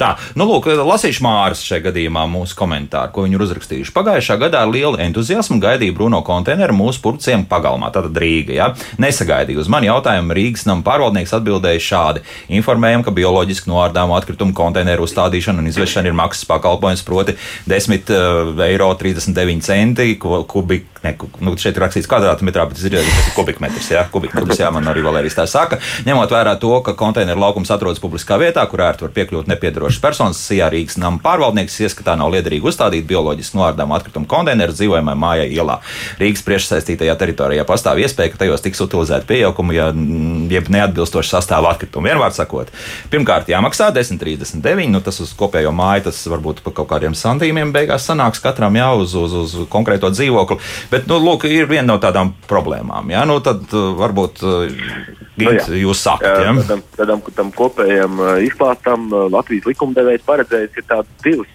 A: Tā, nu, lūk, lasīšu Māras šajā gadījumā mūsu komentāru, ko viņi ir uzrakstījuši. Pagājušā gadā ar lielu entuziasmu gaidīja Bruno konteineru mūsu purciem pagalmā, tātad Rīga. Ja? Nesagaidīja uz mani jautājumu. Rīgas nama pārvaldnieks atbildēja šādi: Informējam, ka bioloģiski noārdāmu atkritumu konteineru uzstādīšana un izvešana ir maksas pakalpojums, proti 10 uh, eiro 39 centi kubik. Ne, nu, šeit ir rakstīts kvadrātmetrā, bet tas ir, ir kubikmetrs. Jā, kubikmetrs, jā, man arī Valērijas tā saka. Ņemot vērā to, ka konteineru laukums atrodas publiskā vietā, kur ērti var piekļūt nepiedarošas personas, Sijā Rīgas nama pārvaldnieks ieskatā nav liederīgi uzstādīt bioloģiski noārdāmu atkritumu konteineru dzīvojamai mājai ielā. Rīgas priekšsaistītajā teritorijā pastāv iespēja, ka tajos tiks utilizēti pieaugumi, ja jeb neatbilstoši sastāvā atkritumi. Vienmēr sakot, pirmkārt jāmaksā 10,39. Nu, tas uz kopējo māju tas varbūt par kaut kādiem santīmiem beigās sanāks katram jau uz, uz, uz konkrēto dzīvokli. Bet, nu, lūk, ir viena no tādām problēmām. Jā, nu, tad varbūt uh, nu, jā. jūs sakat,
E: ja? Tādam, tādam, tam kopējam uh, izklāstam Latvijas likumdevējs paredzējis, ka tādas divas,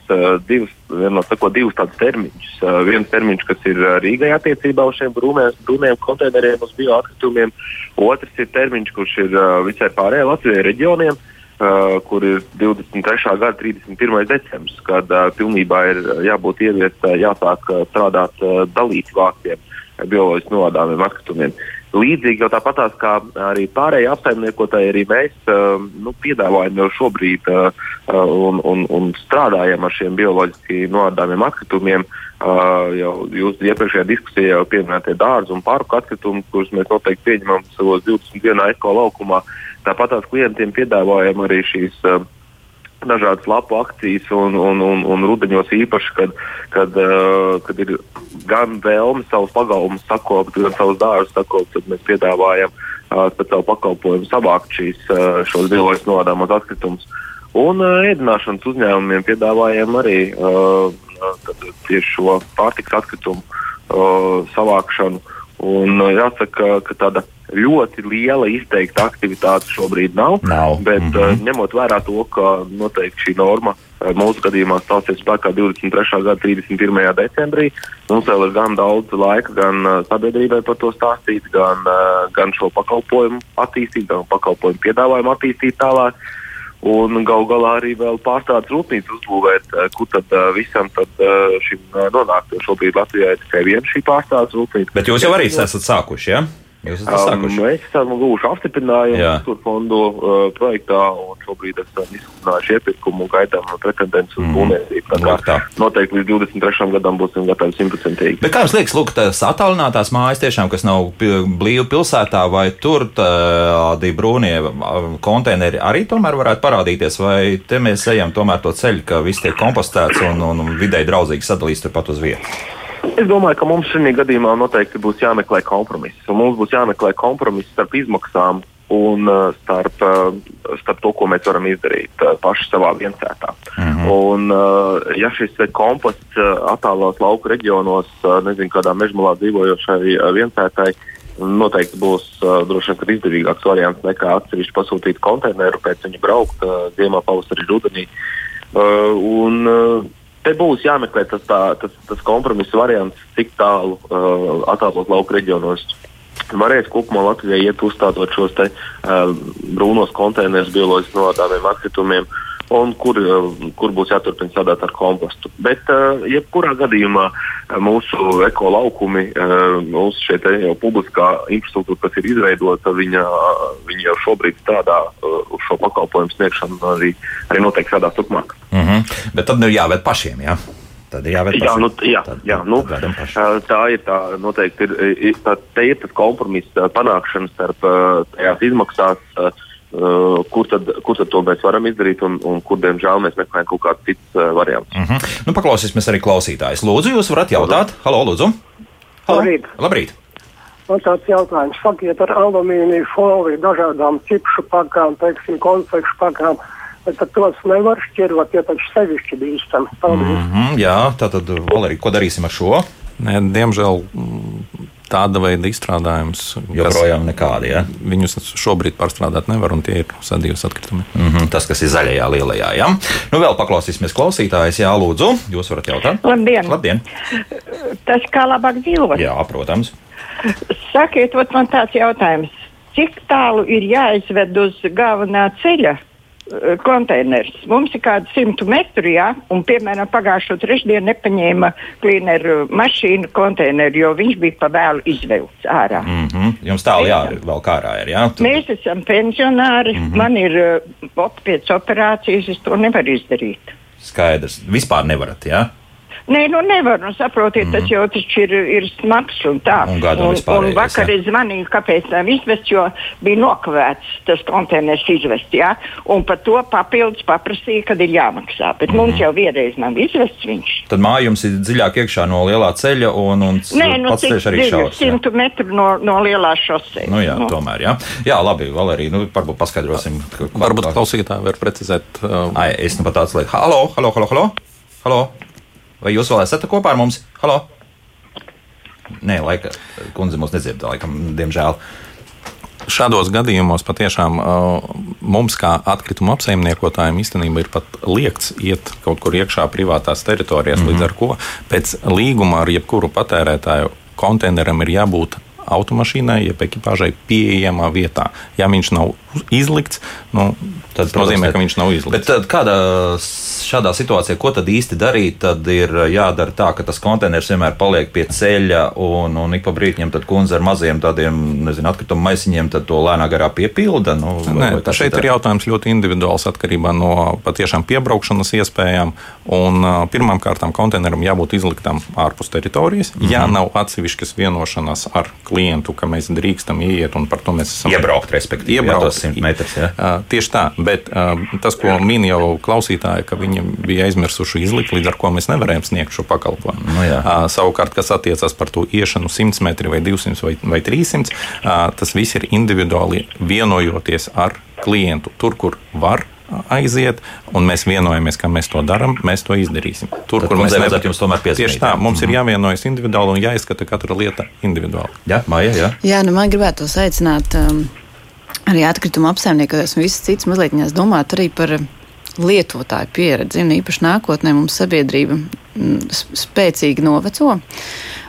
E: divas, no sakot, divus tādus termiņus. Viens termiņš, kas ir Rīgai attiecībā uz šiem brūniem konteineriem, uz bioatkritumiem. Otrs ir termiņš, kurš ir visai pārējai Latvijai reģioniem. Uh, kur ir 23. gada 31. decembris, kad uh, pilnībā ir jābūt ieviestai, uh, jāsāk uh, strādāt uh, dalīti vāktiem bioloģiski novadāmiem atkritumiem. Līdzīgi jau tāpatās kā arī pārējie apsaimniekotāji, arī mēs uh, nu, piedāvājam jau šobrīd uh, un, un, un strādājam ar šiem bioloģiski novadāmiem atkritumiem. Jau jūs iepriekšējā diskusijā jau pieminētie dārzu un parku atkritumi, kurus mēs noteikti pieņemam savos 21 eko laukumā. Tāpat tās klientiem piedāvājam arī šīs uh, dažādas lapu akcijas un, un, un, un rudeņos īpaši, kad, kad, uh, kad ir gan vēlme savus pagalmus sakopt, gan savus dārzus sakopt, tad mēs piedāvājam uh, savu pakalpojumu savākt šīs, uh, šos bioloģiski novadāmos atkritumus. Un uh, ēdināšanas uzņēmumiem piedāvājam arī uh, tieši šo pārtiks atkritumu uh, savākšanu. Un, uh, jāsaka, ka tāda ļoti liela izteikta aktivitāte šobrīd nav.
A: nav.
E: Bet mm -hmm. ņemot vērā to, ka noteikti šī norma uh, mūsu gadījumā stāsies spēkā 23. gada 31. decembrī, mums vēl ir gan daudz laika, gan uh, sabiedrībai par to stāstīt, gan, gan šo pakalpojumu attīstīt, gan pakalpojumu piedāvājumu attīstīt tālāk. Un gal galā arī vēl pārstādes rūpnīcu uzbūvēt, kur tad visam tad, šim nonākt. Šobrīd Latvijā ir tikai viena šī pārstādes rūpnīca.
A: Bet jūs jau arī esat sākuši, ja? Jūs esat sākuši?
E: Um, mēs esam guvuši apstiprinājumu struktūra fondu uh, projektā un šobrīd esam izsludinājuši iepirkumu un gaidām pretendents uz mm. būvniecību. Tā kā noteikti līdz 23. gadam būsim gatavi simtprocentīgi.
A: Bet kā jums liekas, lūk, tās attālinātās mājas tiešām, kas nav blīvi pilsētā, vai tur tādi brūnie konteineri arī tomēr varētu parādīties, vai te mēs ejam tomēr to ceļu, ka viss tiek kompostēts un, un videi draudzīgi sadalīts turpat uz vietas?
E: Es domāju, ka mums šajā gadījumā noteikti būs jāmeklē kompromiss. Mums būs jāmeklē kompromiss starp izmaksām un uh, starp, uh, starp to, ko mēs varam izdarīt uh, paši savā viencētā. Mm -hmm. Un, ja šis komposts attālos lauku reģionos, nezinu, kādā mežmalā dzīvojošai viencētai, noteikti būs droši vien izdevīgāks variants nekā atsevišķi pasūtīt konteineru, pēc viņa braukt ziemā, pavasarī, rudenī. Un, te būs jāmeklē tas, tā, tas, tas kompromisa variants, cik tālu uh, attālos lauku reģionos. Varēs kopumā Latvijai iet uzstādot šos te, uh, brūnos konteinerus bioloģiski novadāmiem atkritumiem, un kur, uh, kur būs jāturpina strādāt ar kompostu. Bet, uh, jebkurā gadījumā, uh, mūsu ekolaukumi, uh, mūsu šeit jau publiskā infrastruktūra, kas ir izveidota, viņa, uh, viņa jau šobrīd strādā uh, uz šo pakalpojumu sniegšanu, arī, arī noteikti strādās turpmāk.
A: Mm -hmm. Bet tad nu ir jāved pašiem. Jā? Tad ir jāved
E: jā, nu, jā, tad, jā, nu, tā ir tā, noteikti ir, ir, tā, ir tas kompromiss panākšana starp tajās izmaksās, kur tad, kur tad to mēs varam izdarīt un, un kur, diemžēl, mēs meklējam kaut kādu citu variantu.
A: Mm -hmm. nu, paklausīsimies arī klausītājus. Lūdzu, jūs varat jautāt? Halo, lūdzu!
F: Halo. Labrīt!
A: Labrīt.
F: Man tāds jautājums, sakiet ar alumīniju foliju, dažādām cipšu pakām, teiksim, konfekšu pakām. Uh, Bet tos nevar šķirot, ja taču sevišķi bīstami.
A: Mm -hmm, jā, tātad, Valerija, ko darīsim ar šo?
B: Nē, diemžēl mm, tāda veida izstrādājums
A: joprojām nekādi. Ja?
B: Viņus šobrīd pārstrādāt nevar, un tie ir sadījus atkritumi.
A: Mm -hmm, tas, kas ir zaļajā, lielajā. Ja? Nu, vēl paklausīsimies klausītājus. Jā, lūdzu, jūs varat jautāt.
G: Labdien!
A: Labdien.
G: Tas kā labāk dzīvot?
A: Jā, protams.
G: Sakiet, man tāds jautājums. Cik tālu ir jāizved uz galvenā ceļa? Eh, konteiners. Mums ir kādi simtu metri, jā, un, piemēram, pagājušo trešdienu nepaņēma klīneru mašīnu konteineru, jo viņš bija pa vēlu izvilkts ārā.
A: Mm -hmm. Jums tālu jā, vēl kā ārā ir. Jā? Tur-
G: Mēs esam pensionāri, mm -hmm. man ir uh, op pēc operācijas, es to nevaru izdarīt.
A: Skaidrs. Vispār nevarat, jā?
G: Nē, nu nevar, nu saprotiet, mm. tas jau taču ir, ir smags un tā.
A: Un
G: un, un vakar es zvanīju, kāpēc nav izvest, jo bija nokavēts tas konteiners izvest, jā. Un par to papildus paprasīja, kad ir jāmaksā. Bet mm. mums jau vienreiz nav izvests viņš.
A: Tad māja jums ir dziļāk iekšā no lielā ceļa, un, un
G: Nē, nu
A: pats ceļš arī šaurs. jā.
G: simtu metru no, no lielās šosejas.
A: Nu, jā, tomēr, jā. Jā, labi, Valērija, nu, varbūt paskaidrosim. ka-
B: Varbūt klausītāji var precizēt. Uh,
A: Ai, es nu pat tāds lietu. Halo, halo, halo, halo. halo. Vai jūs vēl esat kopā ar mums? Halo. Nē, laika, kundze mūs nedzird, laikam, diemžēl.
B: Šādos gadījumos patiešām uh, mums, kā atkrituma apsaimniekotājiem, īstenībā ir pat liekts iet kaut kur iekšā privātās teritorijās, mm -hmm. līdz ar ko pēc līguma ar jebkuru patērētāju konteineram ir jābūt automašīnai, jeb ekipāžai pieejamā vietā. Ja viņš nav izlikts, nu,
A: Tad,
B: tas nozīmē, ka viņš nav izlikts.
A: Bet tad kādā šādā situācijā, ko tad īsti darīt? Tad ir jādara tā, ka tas konteiners vienmēr paliek pie ceļa, un, un ik pa brīdim tad kundze ar maziem tādiem, nezinu, atkritumu maisiņiem to lēnā garā piepilda. Nu, vai-
B: Nē,
A: vai kas
B: šeit ir jautājums ļoti individuāls atkarībā no patiešām piebraukšanas iespējām. Un, uh, pirmām kārtām konteineram jābūt izliktam ārpus teritorijas. Mm -hmm. Ja nav atsevišķas vienošanās ar klientu, ka mēs drīkstam ieiet un par to mēs esam
A: Iebraukt, respektīvi, jā,
B: iebraukt.
A: tos 100 metrus, jā.
B: Uh, Tieši tā, bet uh, tas, ko min jau klausītāji, ka viņi bija aizmirsuši izlikt, līdz ar to mēs nevarējām sniegt šo pakalpojumu.
A: Nu jā.
B: Uh, Savukārt, kas attiecas par to iešanu 100 metri vai 200 vai, vai 300, uh, tas viss ir individuāli vienojoties ar klientu. Tur, kur var aiziet, un mēs vienojamies, ka mēs to darām, mēs to izdarīsim. Tur,
A: Tad kundzei vajadzētu jums tomēr piezvanīt,
B: Tieši tā, mums ir jāvienojas individuāli un jāizskata katra lieta individuāli.
A: Jā, Maija, jā.
C: Jā, nu man gribētu aicināt um, arī atkritumu apsaimniekotājus un visas citas mazliet domāt arī par lietotāju pieredzi. Un īpaši nākotnē mums sabiedrība mm, spēcīgi noveco.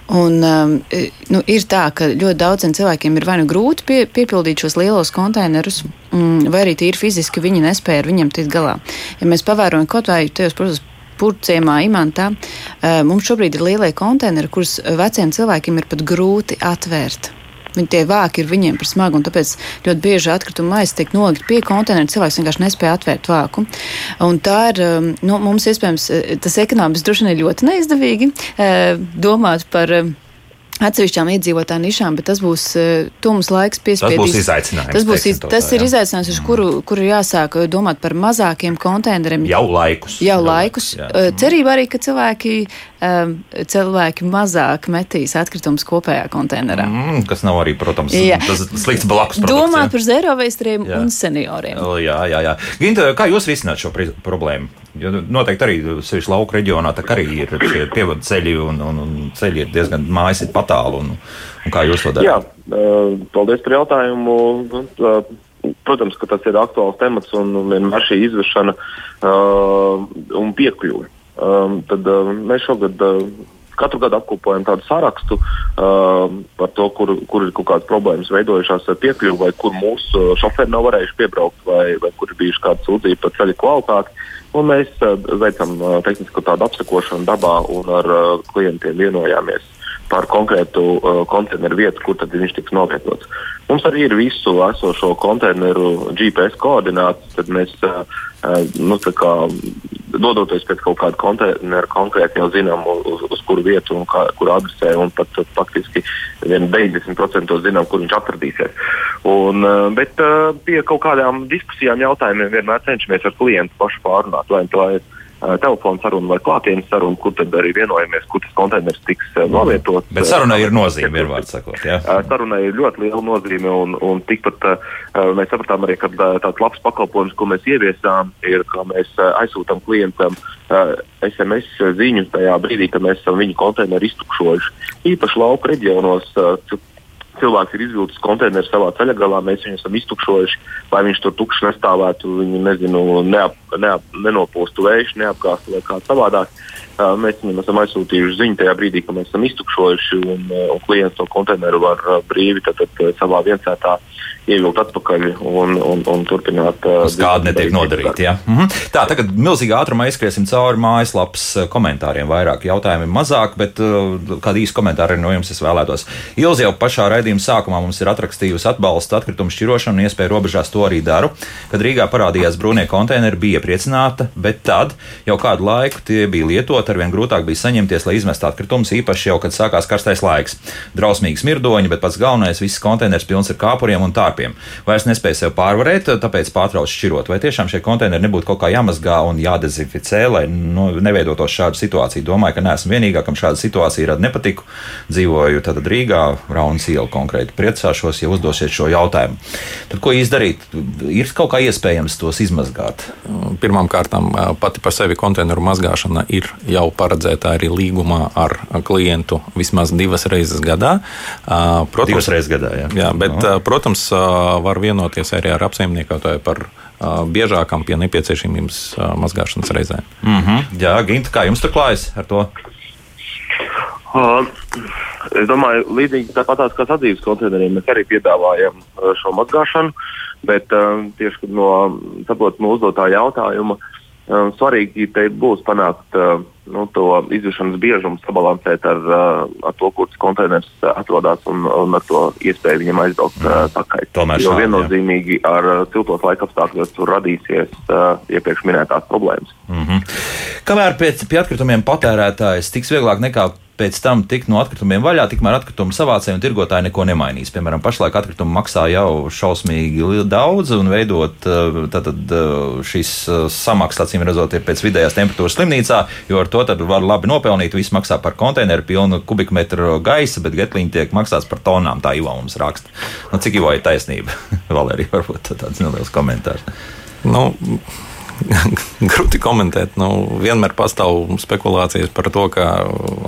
C: Un, um, i- nu, ir tā, ka ļoti daudziem cilvēkiem ir vai nu grūti pie, piepildīt šos lielos konteinerus, mm, vai arī tīri fiziski viņi nespēja ar viņiem tikt galā. Ja mēs pavērojam kaut vai tajos, protams, Purciemā, Imantā, eh, mums šobrīd ir lielie konteineri, kurus veciem cilvēkiem ir pat grūti atvērt. Viņi tie vāki ir viņiem par smagu, un tāpēc ļoti bieži atkrituma maize tiek nolikt pie konteineru. Cilvēks vienkārši nespēja atvērt vāku. Un tā ir, um, nu, mums iespējams, eh, tas ekonomiski droši vien ir ļoti neizdevīgi eh, domāt par. Eh, Atsevišķām iedzīvotāju nišām, bet tas būs uh, tums laiks piespiedīs.
A: būs izaicinājums,
C: Tas, būs, iz, tas
A: tā,
C: ir
A: jā.
C: izaicinājums, uz kuru, kuru jāsāk eh, domāt par mazākiem konteineriem.
A: Jau laikus.
C: Jau laikus.
A: jā.
C: Uh, Cerība arī, ka cilvēki, cilvēki mazāk metīs atkritumus kopējā konteinerā.
A: Mm, kas nav arī, protams,
C: Jā.
A: tas slikts blakus.
C: Domāt
A: produkts,
C: par zero veistariem
A: Jā.
C: un senioriem.
A: jā. Jā, jā, jā. Ginta, kā jūs risināt šo problēmu? Jo noteikti arī sevišķi lauka reģionā tā arī ir šie pievadu ceļi un, un, un ceļi ir diezgan mājas ir patālu. Un, un kā jūs to darāt?
E: Jā, eh, paldies par jautājumu. Nu, Protams, ka tas ir aktuāls temats un vienmēr šī izvešana uh, un piekļuve. Um, tad uh, mēs šogad uh, katru gadu apkopojam tādu sarakstu uh, par to, kur, kur ir kaut kādas problēmas veidojušās ar piekļuvi, vai kur mūsu uh, šoferi nav varējuši piebraukt, vai, vai kur ir bijuši kāda sūdzība par ceļa kvalitāti. Un mēs uh, veicam uh, tehnisko tādu apsakošanu dabā un ar uh, klientiem vienojāmies par konkrētu uh, konteineru vietu, kur tad viņš tiks novietots. Mums arī ir visu esošo konteineru GPS koordinācijas, tad mēs, uh, uh, nu, kā, dodoties pēc kaut kāda konteineru, konkrēti jau zinām, uz, uz kuru vietu un kā, kur adresē, un pat uh, faktiski vien 90% zinām, kur viņš atradīsies. Un, uh, bet uh, pie kaut kādām diskusijām, jautājumiem vienmēr cenšamies ar klientu pašu pārunāt, vai tā ir uh, telefona saruna vai klātienes saruna, kur tad arī vienojamies, kur tas konteiners tiks uh, novietots.
A: Bet sarunai ir nozīme, vienmēr sakot. Jā.
E: Uh, Sarunai ir ļoti liela nozīme, un, un tikpat uh, mēs sapratām arī, ka uh, tāds labs pakalpojums, ko mēs ieviesām, ir, ka mēs uh, aizsūtām klientam uh, SMS ziņu tajā brīdī, kad mēs esam viņu konteineru iztukšojuši. Īpaši lauku reģionos. Cilvēks ir izvilcis konteineru savā ceļa galā, mēs viņu esam iztukšojuši, lai viņš tur tukšs nestāvētu, viņu nezinu, neap, neap, nenopūstu vējš, neapgāstu vai kā savādāk. Mēs viņam esam aizsūtījuši ziņu tajā brīdī, kad mēs esam iztukšojuši, un, un klients to konteineru var brīvi tad, tad, savā viensētā ievilkt atpakaļ un, un, un turpināt.
A: Kāda netiek nodarīta. Ja? Mhm. Tā, tagad milzīgā ātrumā izskriesim cauri mājaslapas komentāriem. Vairāk jautājumu mazāk, bet kādu īsu komentāru no jums es vēlētos. Ilzi jau pašā raidījuma sākumā mums ir atrakstījusi atbalstu atkritumu šķirošanu un iespēju robežās to arī daru. Kad Rīgā parādījās brūnie konteineri, bija iepriecināta, bet tad jau kādu laiku tie bija lietoti, arvien grūtāk bija saņemties, lai izmestu atkritumus, īpaši jau, kad sākās karstais laiks. Drausmīgi smirdoņi, bet pats galvenais - viss konteiners pilns ar kāpuriem un tā dārpiem. Vairs nespēja sev pārvarēt, tāpēc pārtrauc šķirot. Vai tiešām šie konteineri nebūtu kaut kā jāmazgā un jādezinficē, lai nu, neveidotos šāda situācija? Domāju, ka neesmu vienīgā, kam šāda situācija rada nepatiku. Dzīvoju tad Rīgā, Raunas iela konkrēti. Priecāšos, ja uzdosiet šo jautājumu. Tad ko izdarīt? Ir kaut kā iespējams tos izmazgāt?
B: Pirmkārt, pati par sevi konteineru mazgāšana ir jau paredzēta arī līgumā ar klientu vismaz divas reizes gadā.
A: Protams, divas reizes gadā, jā.
B: jā bet, no. protams, var vienoties arī ar apsaimniekotāju par biežākām pie nepieciešamības mazgāšanas reizēm.
A: Mm -hmm. Jā, Ginte, kā jums tur klājas ar to?
E: Uh, es domāju, līdzīgi tāpat kā sadzīves konteineriem, mēs arī piedāvājam šo mazgāšanu, bet uh, tieši no, saprot, no uzdotā jautājuma, uh, Um, svarīgi te būs panākt uh, nu, to izvešanas biežumu, sabalansēt ar, uh, ar to, kur tas konteiners atrodas un, un ar to iespēju viņam aizbraukt uh, mm. pakaļ.
A: Tomēr
E: jo viennozīmīgi jā. ar siltos laika apstākļos tur radīsies uh, iepriekš minētās problēmas.
A: Mm -hmm. Kamēr pēc, pie atkritumiem patērētājs tiks vieglāk nekā pēc tam tikt no atkritumiem vaļā, tikmēr atkritumu savācēji un tirgotāji neko nemainīs. Piemēram, pašlaik atkritumu maksā jau šausmīgi daudz, un veidot tātad, šīs samaksas, acīm redzot, ir pēc vidējās temperatūras slimnīcā, jo ar to var labi nopelnīt. Viss maksā par konteineru pilnu kubikmetru gaisa, bet getliņi tiek maksāts par tonām. Tā Ivo mums raksta. Nu, cik Ivo ir taisnība? Valērija, varbūt tāds neliels komentārs.
B: Nu, grūti komentēt. Nu, vienmēr pastāv spekulācijas par to, ka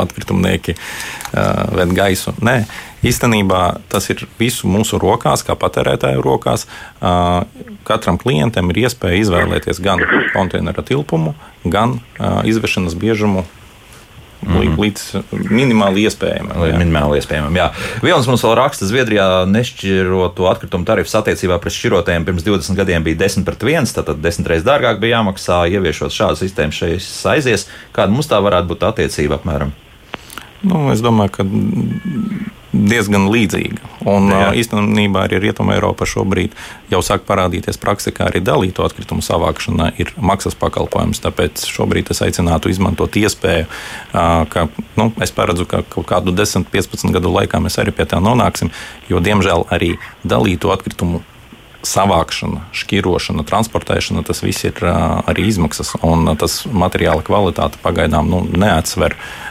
B: atkritumnieki uh, ved gaisu. Nē, īstenībā tas ir visu mūsu rokās, kā patērētāju rokās. Uh, katram klientam ir iespēja izvēlēties gan konteineru tilpumu, gan uh, izvešanas biežumu Mm. Līdz minimāli iespējamam.
A: Līdz minimāli iespējamam, jā. Viens mums vēl raksta, Zviedrijā nešķiroto atkritumu tarifs attiecībā pret šķirotējiem pirms 20 gadiem bija 10 pret 1, tātad 10 reizes dārgāk bija jāmaksā, ieviešot šādu sistēmu šeit aizies. Kāda mums tā varētu būt attiecība apmēram?
B: Nu, es domāju, ka diezgan līdzīga. Un Jā. īstenībā arī Rietumē Eiropā šobrīd jau sāk parādīties praksa, kā arī dalīto atkritumu savākšana ir maksas pakalpojums. Tāpēc šobrīd es aicinātu izmantot iespēju, ka nu, es paredzu, ka kaut kādu 10, 15 gadu laikā mēs arī pie tā nonāksim, jo diemžēl arī dalīto atkritumu savākšana, šķirošana, transportēšana, tas viss ir arī izmaksas. Un tas materiāla kvalitāte pagaidām nu, neatsver uh,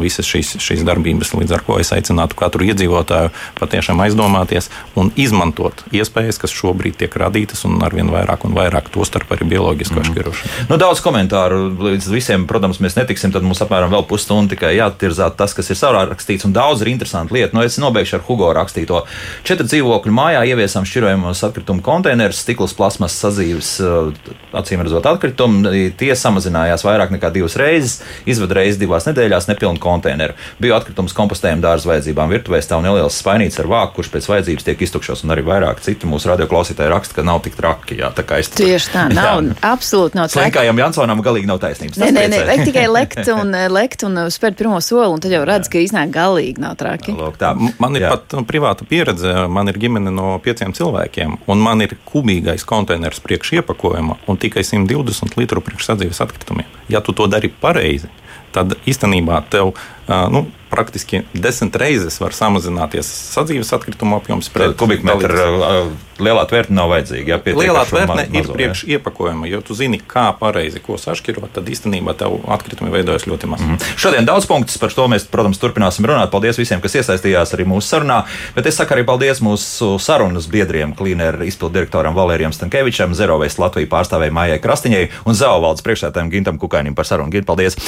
B: visas šīs, šīs darbības. Līdz ar to es aicinātu katru iedzīvotāju patiešām aizdomāties un izmantot iespējas, kas šobrīd tiek radītas, un arvien vairāk un vairāk to starp arī bioloģisko mm. šķirošanu.
A: Nu, daudz komentāru līdz visiem, protams, mēs netiksim. Tad mums apmēram vēl pusstundu tikai jāattirzāt tas, kas ir savā rakstīts, un daudz ir interesanti lietas. Nu, es nobeigšu ar Hugo rakstīto. Četru dzīvokļu mājā ieviesām šķirojumos atkritumu konteinerus, stikls, plasmas, sadzīves, eh, acīm redzot, atkritumi. Tie samazinājās vairāk nekā divas reizes. Izved reizes divās nedēļās nepilnu konteineru. Bija atkritumus kompostējuma dārza vajadzībām. Virtuvē stāv neliels spainīts ar vāku, kurš pēc vajadzības tiek iztukšos. Un arī vairāk citu mūsu radioklausītāji raksta, ka nav tik traki. Jā, tā
C: es, Tieši tā, nav. Jā. Absolūti nav
A: traki. Slinkājam Jansonam galīgi nav taisnības.
C: Nē, nē, nē, vajag tikai lekt un, eh, lekt un eh, spērt pirmo soli, un tad jau redz, ka iznāk galīgi nav traki.
B: Lūk, tā. Man ir jā. pat nu, privāta pieredze. Man ir ģimene no pieciem cilvēkiem. Un un man ir kubīgais konteiners priekš iepakojuma un tikai 120 litru priekš sadzīves atkritumiem. Ja tu to dari pareizi, tad īstenībā tev nu, praktiski desmit reizes var samazināties sadzīves atkritumu apjoms.
A: Kubikmetru lielā tvērtne nav vajadzīga. Jā,
B: Lielā tvērtne ir
A: mazo, jā.
B: priekš iepakojuma. Ja tu zini, kā pareizi ko sašķirot, tad īstenībā tev atkritumi veidojas ļoti maz. Mm.
A: Šodien daudz punktus par to mēs, protams, turpināsim runāt. Paldies visiem, kas iesaistījās arī mūsu sarunā. Bet es saku arī paldies mūsu sarunas biedriem, klīneru izpildu direktoram Valērijam Stankevičam, Zerovēs Latviju pārstāvēja Mājai Krastiņai un Zauvaldes priekšsētājiem Gintam Kukainim par sarunu. Gint, paldies!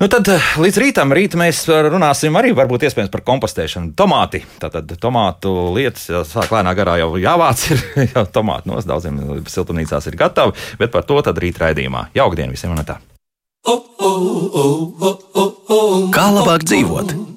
A: Nu tad līdz rītam, rīt mēs runāsim arī varbūt iespējams par kompostēšanu. Tomāti, tātad tomātu lietas jau sāk lēnā garā jau jāvāc, ir jau tomāti nos, daudziem siltumnīcās ir gatavi, bet par to tad rīt raidījumā. Jaukdien visiem un tā!
D: Kā labāk dzīvot?